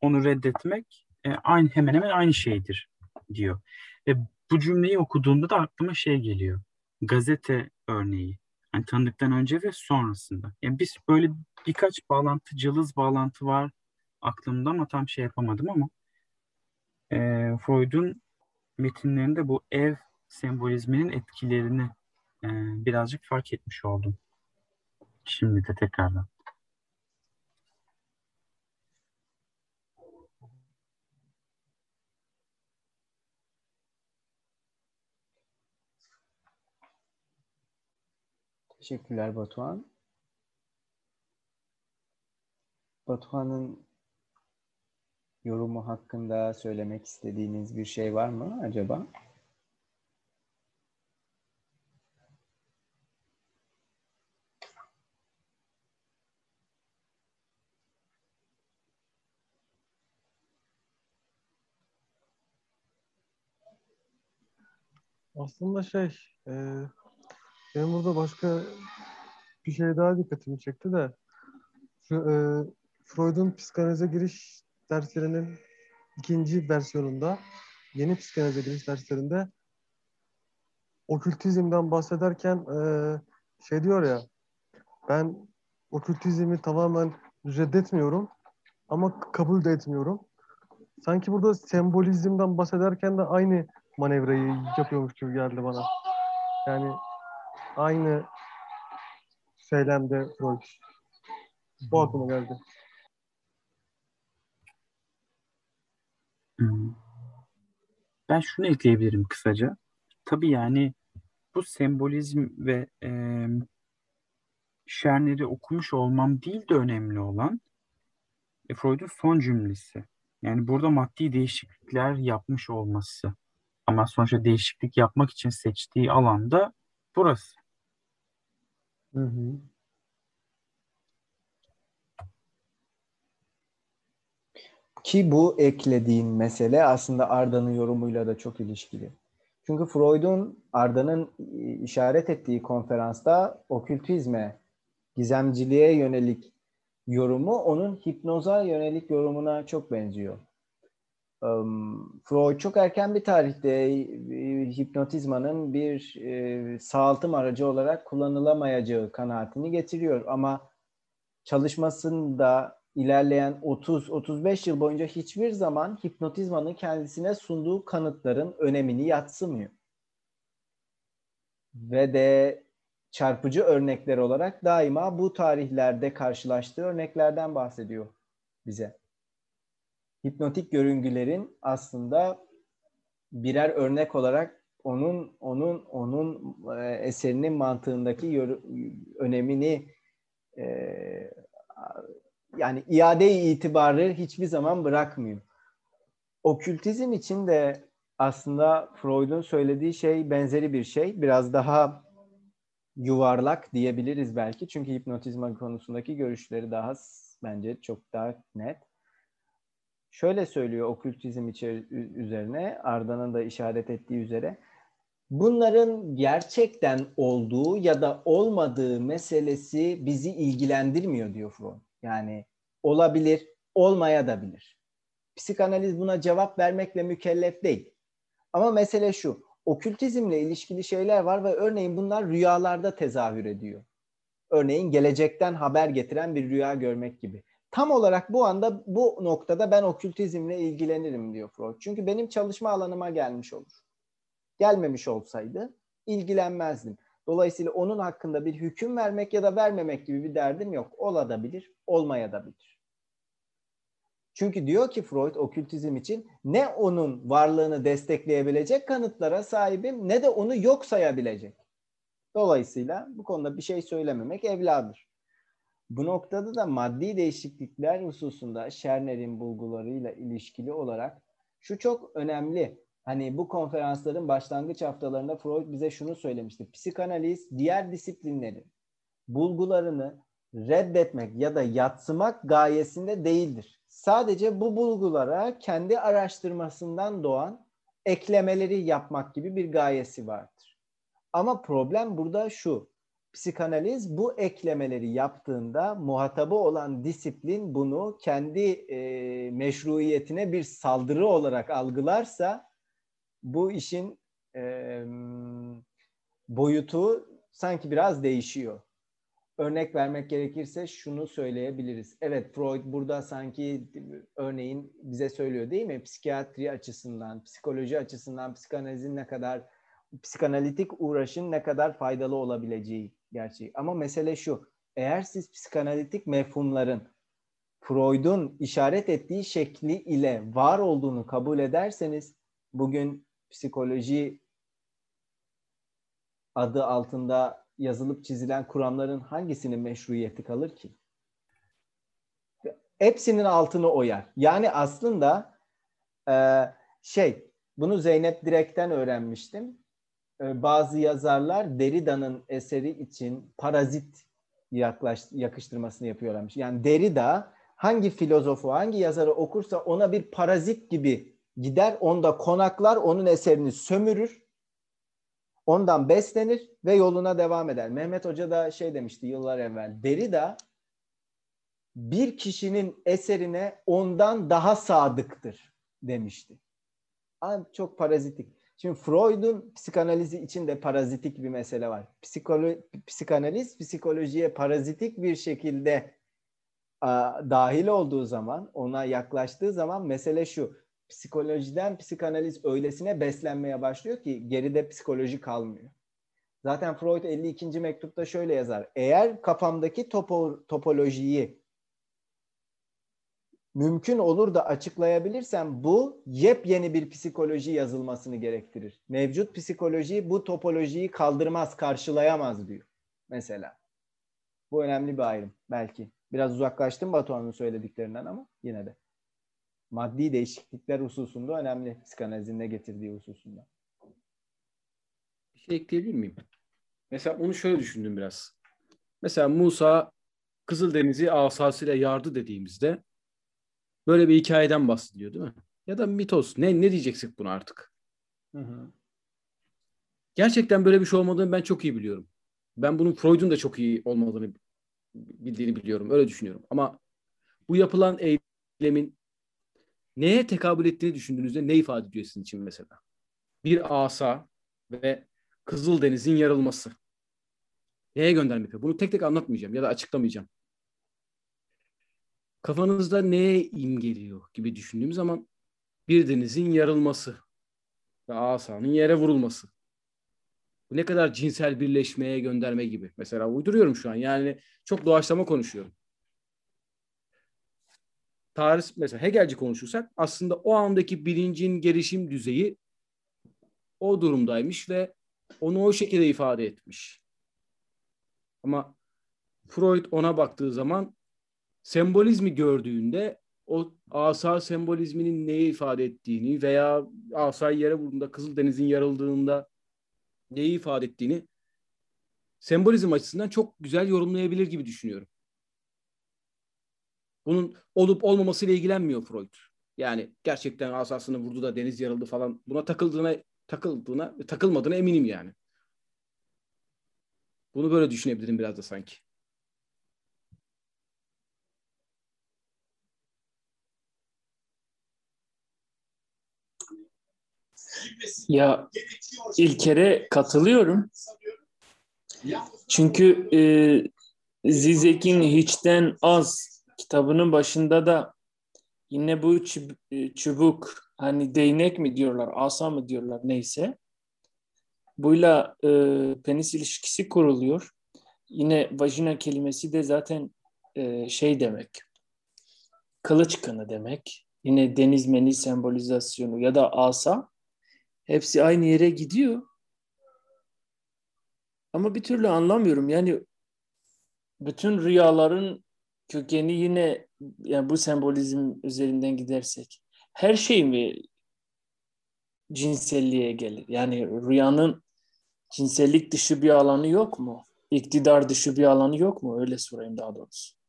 onu reddetmek e, aynı hemen hemen aynı şeydir diyor. Ve bu cümleyi okuduğumda da aklıma şey geliyor. Gazete örneği. Yani tanıdıktan önce ve sonrasında. Yani biz böyle birkaç bağlantı, cılız bağlantı var aklımda ama tam şey yapamadım ama e, Freud'un metinlerinde bu ev sembolizminin etkilerini e, birazcık fark etmiş oldum. Şimdi de tekrardan. Teşekkürler Batuhan. Batuhan'ın yorumu hakkında söylemek istediğiniz bir şey var mı acaba? Aslında şey, e, benim burada başka bir şey daha dikkatimi çekti de şu, e, Freud'un psikanalize giriş derslerinin ikinci versiyonunda yeni psikanalize giriş derslerinde okültizmden bahsederken e, şey diyor ya ben okültizmi tamamen reddetmiyorum ama kabul de etmiyorum. Sanki burada sembolizmden bahsederken de aynı manevrayı yapıyormuş gibi geldi bana. Yani aynı söylemde Freud. Bu aklıma geldi. Ben şunu ekleyebilirim kısaca. Tabii yani bu sembolizm ve e, Scherner'i okumuş olmam değil de önemli olan e, Freud'un son cümlesi. Yani burada maddi değişiklikler yapmış olması Ama sonuçta değişiklik yapmak için seçtiği alanda burası. Hı hı. Ki bu eklediğin mesele aslında Arda'nın yorumuyla da çok ilişkili. Çünkü Freud'un Arda'nın işaret ettiği konferansta okültizme, gizemciliğe yönelik yorumu onun hipnoza yönelik yorumuna çok benziyor. Freud çok erken bir tarihte e, hipnotizmanın bir e, sağaltım aracı olarak kullanılamayacağı kanaatini getiriyor. Ama çalışmasında ilerleyen 30-35 yıl boyunca hiçbir zaman hipnotizmanın kendisine sunduğu kanıtların önemini yatsımıyor. Ve de çarpıcı örnekler olarak daima bu tarihlerde karşılaştığı örneklerden bahsediyor bize. Hipnotik görüngülerin aslında birer örnek olarak onun onun onun e, eserinin mantığındaki önemini e, yani iade itibarı hiçbir zaman bırakmıyor. Okültizm için de aslında Freud'un söylediği şey benzeri bir şey. Biraz daha yuvarlak diyebiliriz belki. Çünkü hipnotizma konusundaki görüşleri daha bence çok daha net. Şöyle söylüyor okültizm üzerine, Arda'nın da işaret ettiği üzere. Bunların gerçekten olduğu ya da olmadığı meselesi bizi ilgilendirmiyor diyor Freud. Yani olabilir, olmaya da bilir. Psikanaliz buna cevap vermekle mükellef değil. Ama mesele şu, okültizmle ilişkili şeyler var ve örneğin bunlar rüyalarda tezahür ediyor. Örneğin gelecekten haber getiren bir rüya görmek gibi. Tam olarak bu anda bu noktada ben okültizmle ilgilenirim diyor Freud. Çünkü benim çalışma alanıma gelmiş olur. Gelmemiş olsaydı ilgilenmezdim. Dolayısıyla onun hakkında bir hüküm vermek ya da vermemek gibi bir derdim yok. Olabilir, olmaya da bilir. Çünkü diyor ki Freud okültizm için ne onun varlığını destekleyebilecek kanıtlara sahibim ne de onu yok sayabilecek. Dolayısıyla bu konuda bir şey söylememek evladır. Bu noktada da maddi değişiklikler hususunda Scherner'in bulgularıyla ilişkili olarak şu çok önemli. Hani bu konferansların başlangıç haftalarında Freud bize şunu söylemişti. Psikanaliz diğer disiplinlerin bulgularını reddetmek ya da yatsımak gayesinde değildir. Sadece bu bulgulara kendi araştırmasından doğan eklemeleri yapmak gibi bir gayesi vardır. Ama problem burada şu. Psikanaliz bu eklemeleri yaptığında muhatabı olan disiplin bunu kendi e, meşruiyetine bir saldırı olarak algılarsa bu işin e, boyutu sanki biraz değişiyor. Örnek vermek gerekirse şunu söyleyebiliriz. Evet Freud burada sanki örneğin bize söylüyor değil mi? Psikiyatri açısından, psikoloji açısından psikanalizin ne kadar psikanalitik uğraşın ne kadar faydalı olabileceği gerçeği. Ama mesele şu. Eğer siz psikanalitik mefhumların Freud'un işaret ettiği şekli ile var olduğunu kabul ederseniz bugün psikoloji adı altında yazılıp çizilen kuramların hangisinin meşruiyeti kalır ki? Hepsinin altını oyar. Yani aslında şey, bunu Zeynep Direk'ten öğrenmiştim. E, bazı yazarlar Derrida'nın eseri için parazit yaklaş, yakıştırmasını yapıyorlarmış. Yani Derrida hangi filozofu, hangi yazarı okursa ona bir parazit gibi gider, onda konaklar, onun eserini sömürür, ondan beslenir ve yoluna devam eder. Mehmet Hoca da şey demişti yıllar evvel, Derrida bir kişinin eserine ondan daha sadıktır demişti. Çok parazitik. Şimdi Freud'un psikanalizi için de parazitik bir mesele var. Psikolo psikanaliz psikolojiye parazitik bir şekilde a, dahil olduğu zaman, ona yaklaştığı zaman mesele şu psikolojiden psikanaliz öylesine beslenmeye başlıyor ki geride psikoloji kalmıyor. Zaten Freud 52. mektupta şöyle yazar. Eğer kafamdaki topo, topolojiyi mümkün olur da açıklayabilirsem bu yepyeni bir psikoloji yazılmasını gerektirir. Mevcut psikoloji bu topolojiyi kaldırmaz, karşılayamaz diyor mesela. Bu önemli bir ayrım belki. Biraz uzaklaştım Batuhan'ın söylediklerinden ama yine de maddi değişiklikler hususunda önemli psikanalizin ne getirdiği hususunda. bir şey ekleyebilir miyim? Mesela onu şöyle düşündüm biraz. Mesela Musa Kızıldeniz'i asasıyla yardı dediğimizde böyle bir hikayeden bahsediyor değil mi? Ya da mitos. Ne ne diyeceksek bunu artık? Hı hı. Gerçekten böyle bir şey olmadığını ben çok iyi biliyorum. Ben bunun Freud'un da çok iyi olmadığını bildiğini biliyorum. Öyle düşünüyorum. Ama bu yapılan eylemin neye tekabül ettiğini düşündüğünüzde ne ifade ediyor sizin için mesela? Bir asa ve Kızıldeniz'in yarılması. Neye gönderme yapıyor? Bunu tek tek anlatmayacağım ya da açıklamayacağım. Kafanızda neye imgeliyor gibi düşündüğüm zaman bir denizin yarılması ve asanın yere vurulması. Bu ne kadar cinsel birleşmeye gönderme gibi. Mesela uyduruyorum şu an. Yani çok doğaçlama konuşuyorum. Tarih mesela Hegelci konuşursak aslında o andaki bilincin gelişim düzeyi o durumdaymış ve onu o şekilde ifade etmiş. Ama Freud ona baktığı zaman sembolizmi gördüğünde o asa sembolizminin neyi ifade ettiğini veya asayı yere vurduğunda Kızıldeniz'in yarıldığında neyi ifade ettiğini sembolizm açısından çok güzel yorumlayabilir gibi düşünüyorum. Bunun olup olmamasıyla ilgilenmiyor Freud. Yani gerçekten asasını vurdu da deniz yarıldı falan buna takıldığına takıldığına takılmadığına eminim yani. Bunu böyle düşünebilirim biraz da sanki. Ya İlker'e katılıyorum. Çünkü e, Zizek'in Hiçten Az kitabının başında da yine bu çubuk hani değnek mi diyorlar, asa mı diyorlar neyse. Buyla e, penis ilişkisi kuruluyor. Yine vajina kelimesi de zaten e, şey demek. Kılıç kanı demek. Yine deniz meni sembolizasyonu ya da asa hepsi aynı yere gidiyor. Ama bir türlü anlamıyorum. Yani bütün rüyaların kökeni yine yani bu sembolizm üzerinden gidersek her şey mi cinselliğe gelir? Yani rüyanın cinsellik dışı bir alanı yok mu? İktidar dışı bir alanı yok mu? Öyle sorayım daha doğrusu.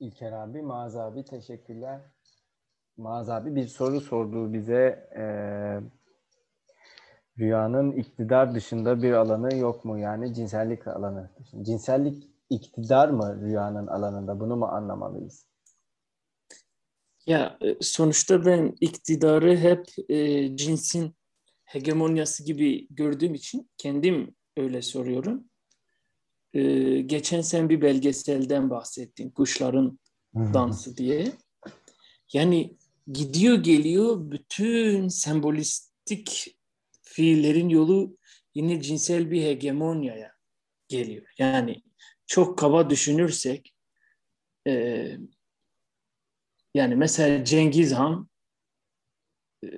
İlker abi, Mağaz abi teşekkürler. Mağaz abi bir soru sordu bize. Ee, rüyanın iktidar dışında bir alanı yok mu? Yani cinsellik alanı. Cinsellik iktidar mı rüyanın alanında? Bunu mu anlamalıyız? Ya e, sonuçta ben iktidarı hep e, cinsin hegemonyası gibi gördüğüm için kendim öyle soruyorum. E, geçen sen bir belgeselden bahsettin. Kuşların dansı diye. Yani gidiyor geliyor bütün sembolistik fiillerin yolu yine cinsel bir hegemonyaya geliyor. Yani çok kaba düşünürsek e, yani mesela Cengiz Han e,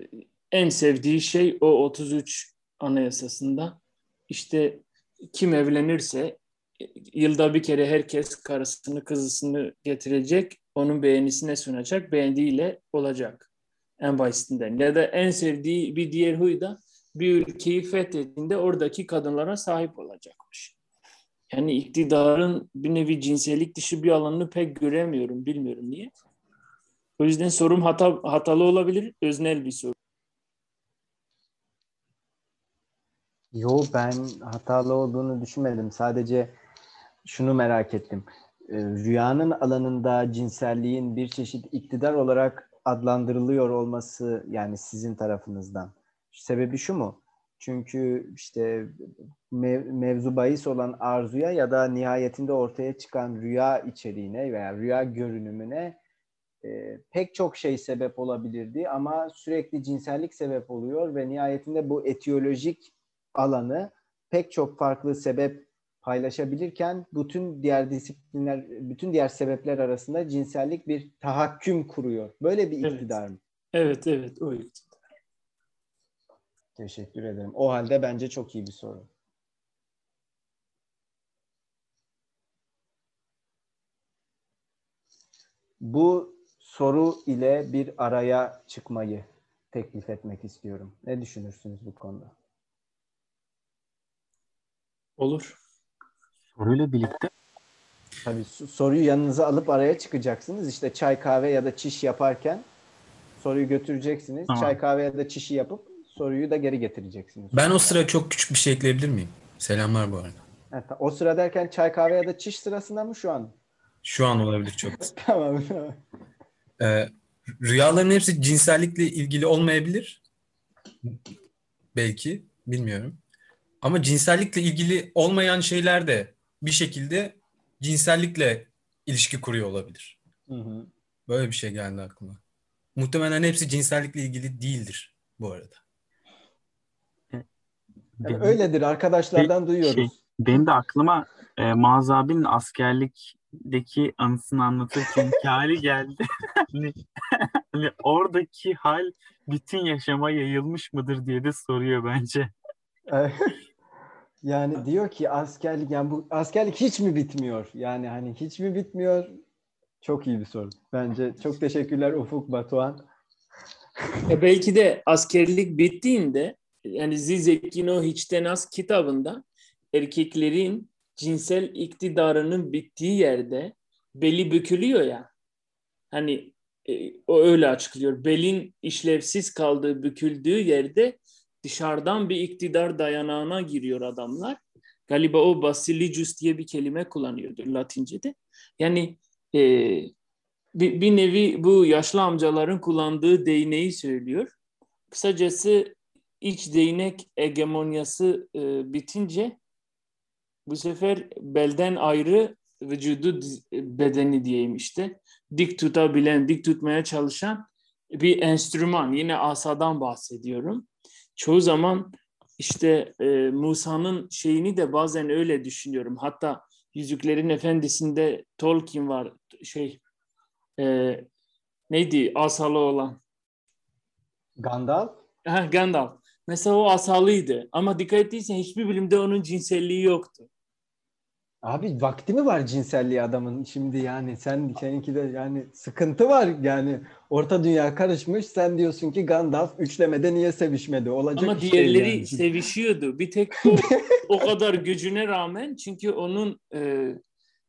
en sevdiği şey o 33 anayasasında işte kim evlenirse yılda bir kere herkes karısını kızısını getirecek onun beğenisine sunacak beğendiğiyle olacak en basitinden ya da en sevdiği bir diğer huy da bir ülkeyi fethettiğinde oradaki kadınlara sahip olacakmış. Yani iktidarın bir nevi cinsellik dışı bir alanını pek göremiyorum. Bilmiyorum niye. O yüzden sorum hata, hatalı olabilir. Öznel bir soru. Yo ben hatalı olduğunu düşünmedim. Sadece şunu merak ettim. Rüyanın alanında cinselliğin bir çeşit iktidar olarak adlandırılıyor olması yani sizin tarafınızdan Sebebi şu mu? Çünkü işte mev, mevzu bahis olan arzuya ya da nihayetinde ortaya çıkan rüya içeriğine veya rüya görünümüne e, pek çok şey sebep olabilirdi ama sürekli cinsellik sebep oluyor ve nihayetinde bu etiyolojik alanı pek çok farklı sebep paylaşabilirken bütün diğer disiplinler, bütün diğer sebepler arasında cinsellik bir tahakküm kuruyor. Böyle bir iktidar evet. mı? Evet, evet, o iktidar. Teşekkür ederim. O halde bence çok iyi bir soru. Bu soru ile bir araya çıkmayı teklif etmek istiyorum. Ne düşünürsünüz bu konuda? Olur. Soruyla birlikte Tabii soruyu yanınıza alıp araya çıkacaksınız. İşte çay kahve ya da çiş yaparken soruyu götüreceksiniz. Tamam. Çay kahve ya da çişi yapıp soruyu da geri getireceksiniz. Ben o sıra çok küçük bir şey ekleyebilir miyim? Selamlar bu arada. Evet, o sıra derken çay kahve ya da çiş sırasında mı şu an? Şu an olabilir çok. tamam. tamam. Ee, rüyaların hepsi cinsellikle ilgili olmayabilir. Belki, bilmiyorum. Ama cinsellikle ilgili olmayan şeyler de bir şekilde cinsellikle ilişki kuruyor olabilir. Hı hı. Böyle bir şey geldi aklıma. Muhtemelen hepsi cinsellikle ilgili değildir bu arada. Yani benim, öyledir arkadaşlardan duyuyoruz. şey, benim de aklıma e, Muaz abinin askerlikteki anısını anlatırken hali geldi. hani, hani oradaki hal bütün yaşama yayılmış mıdır diye de soruyor bence. Yani diyor ki askerlik yani bu askerlik hiç mi bitmiyor? Yani hani hiç mi bitmiyor? Çok iyi bir soru. Bence çok teşekkürler Ufuk Batuhan. Ya belki de askerlik bittiğinde yani Zizek'in o Hiçten Az kitabında erkeklerin cinsel iktidarının bittiği yerde beli bükülüyor ya. Hani e, o öyle açıklıyor. Belin işlevsiz kaldığı, büküldüğü yerde dışarıdan bir iktidar dayanağına giriyor adamlar. Galiba o basilicus diye bir kelime kullanıyordur Latince'de. Yani e, bir, bir nevi bu yaşlı amcaların kullandığı değneği söylüyor. Kısacası iç değnek hegemonyası e, bitince bu sefer belden ayrı vücudu bedeni diyeyim işte dik tutabilen, dik tutmaya çalışan bir enstrüman. Yine asadan bahsediyorum. Çoğu zaman işte e, Musa'nın şeyini de bazen öyle düşünüyorum. Hatta Yüzüklerin Efendisi'nde Tolkien var şey e, neydi asalı olan? Gandalf? Ha, Gandalf. Mesela o asalıydı ama dikkat ettiysen hiçbir bilimde onun cinselliği yoktu. Abi vakti mi var cinselliği adamın şimdi yani sen seninki de yani sıkıntı var yani orta dünya karışmış sen diyorsun ki Gandalf üçlemede niye sevişmedi olacak Ama değil diğerleri yani. sevişiyordu. Bir tek o, o kadar gücüne rağmen çünkü onun e,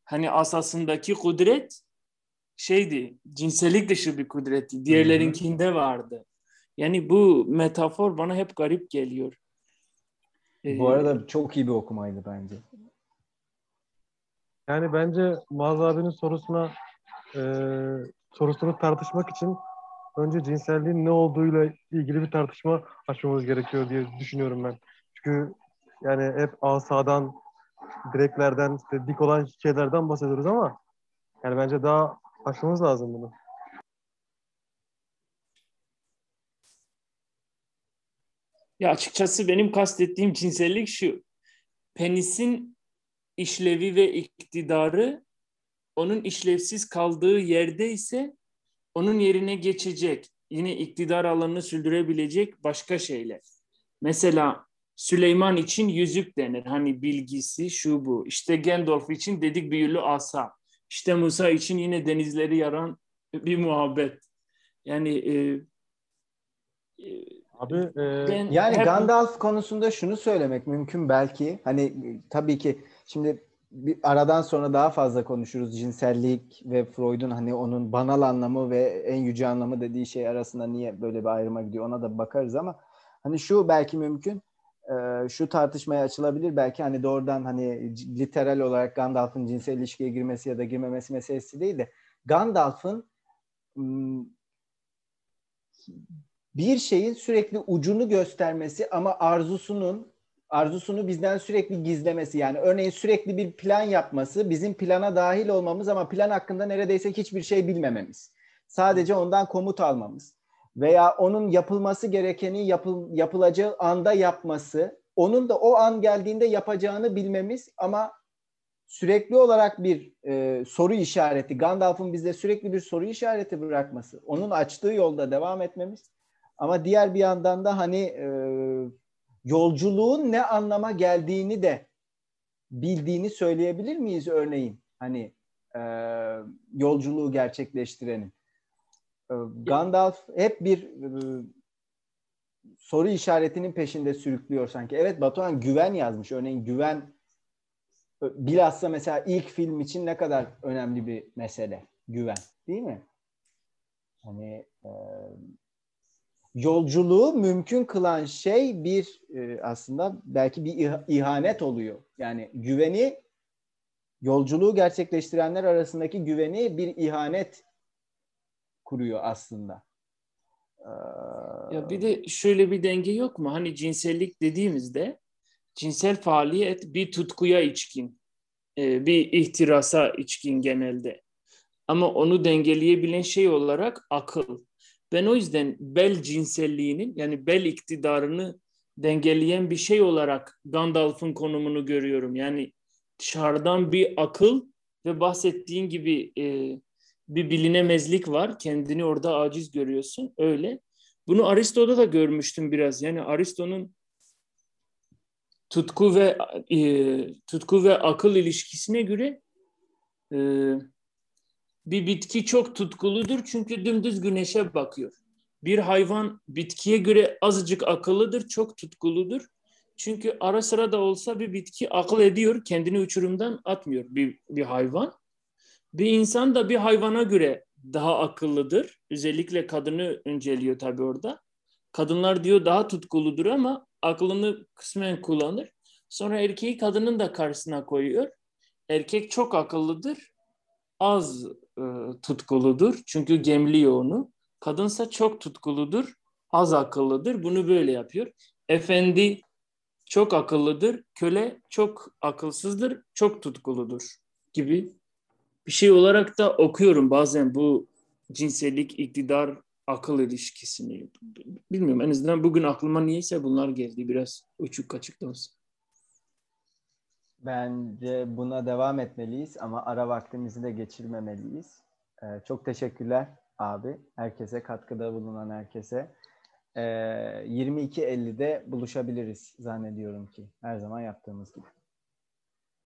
hani asasındaki kudret şeydi cinsellik dışı bir kudretti. Diğerlerinkinde vardı. Yani bu metafor bana hep garip geliyor. Bu Ee, arada çok iyi bir okumaydı bence. Yani bence Muaz abinin sorusuna e, sorusunu tartışmak için önce cinselliğin ne olduğuyla ilgili bir tartışma açmamız gerekiyor diye düşünüyorum ben. Çünkü yani hep asadan, direklerden, işte dik olan şeylerden bahsediyoruz ama yani bence daha açmamız lazım bunu. Ya açıkçası benim kastettiğim cinsellik şu. Penisin işlevi ve iktidarı onun işlevsiz kaldığı yerde ise onun yerine geçecek. Yine iktidar alanını sürdürebilecek başka şeyler. Mesela Süleyman için yüzük denir. Hani bilgisi şu bu. İşte Gandalf için dedik büyülü asa. İşte Musa için yine denizleri yaran bir muhabbet. Yani e, e, Abi e, ben Yani hep- Gandalf konusunda şunu söylemek mümkün belki. Hani tabii ki şimdi bir aradan sonra daha fazla konuşuruz. Cinsellik ve Freud'un hani onun banal anlamı ve en yüce anlamı dediği şey arasında niye böyle bir ayrıma gidiyor ona da bakarız ama hani şu belki mümkün. e, Şu tartışmaya açılabilir belki hani doğrudan hani literal olarak Gandalf'ın cinsel ilişkiye girmesi ya da girmemesi meselesi değil de Gandalf'ın bir şeyin sürekli ucunu göstermesi ama arzusunun arzusunu bizden sürekli gizlemesi yani örneğin sürekli bir plan yapması bizim plana dahil olmamız ama plan hakkında neredeyse hiçbir şey bilmememiz. Sadece ondan komut almamız veya onun yapılması gerekeni yapıl, yapılacağı anda yapması, onun da o an geldiğinde yapacağını bilmemiz ama sürekli olarak bir e, soru işareti, Gandalf'ın bize sürekli bir soru işareti bırakması, onun açtığı yolda devam etmemiz Ama diğer bir yandan da hani e, yolculuğun ne anlama geldiğini de bildiğini söyleyebilir miyiz örneğin? Hani e, yolculuğu gerçekleştirenin. E, Gandalf hep bir e, soru işaretinin peşinde sürüklüyor sanki. Evet Batuhan güven yazmış. Örneğin güven bilhassa mesela ilk film için ne kadar önemli bir mesele güven değil mi? Hani e, yolculuğu mümkün kılan şey bir e, aslında belki bir ihanet oluyor. Yani güveni yolculuğu gerçekleştirenler arasındaki güveni bir ihanet kuruyor aslında. Ya bir de şöyle bir denge yok mu? Hani cinsellik dediğimizde cinsel faaliyet bir tutkuya içkin, e, bir ihtirasa içkin genelde. Ama onu dengeleyebilen şey olarak akıl. Ben o yüzden bel cinselliğinin yani bel iktidarını dengeleyen bir şey olarak Gandalf'ın konumunu görüyorum. Yani dışarıdan bir akıl ve bahsettiğin gibi e, bir bilinemezlik var. Kendini orada aciz görüyorsun. Öyle. Bunu Aristo'da da görmüştüm biraz. Yani Aristo'nun tutku ve e, tutku ve akıl ilişkisine göre e, bir bitki çok tutkuludur çünkü dümdüz güneşe bakıyor. Bir hayvan bitkiye göre azıcık akıllıdır, çok tutkuludur. Çünkü ara sıra da olsa bir bitki akıl ediyor, kendini uçurumdan atmıyor bir, bir hayvan. Bir insan da bir hayvana göre daha akıllıdır. Özellikle kadını önceliyor tabii orada. Kadınlar diyor daha tutkuludur ama aklını kısmen kullanır. Sonra erkeği kadının da karşısına koyuyor. Erkek çok akıllıdır, az e, tutkuludur. Çünkü gemliyor onu. Kadınsa çok tutkuludur, az akıllıdır. Bunu böyle yapıyor. Efendi çok akıllıdır, köle çok akılsızdır, çok tutkuludur gibi bir şey olarak da okuyorum bazen bu cinsellik, iktidar, akıl ilişkisini. Bilmiyorum en azından bugün aklıma niyeyse bunlar geldi biraz uçuk kaçık da olsa. Bence buna devam etmeliyiz ama ara vaktimizi de geçirmemeliyiz. Ee, çok teşekkürler abi. Herkese, katkıda bulunan herkese. Ee, 22.50'de buluşabiliriz zannediyorum ki. Her zaman yaptığımız gibi.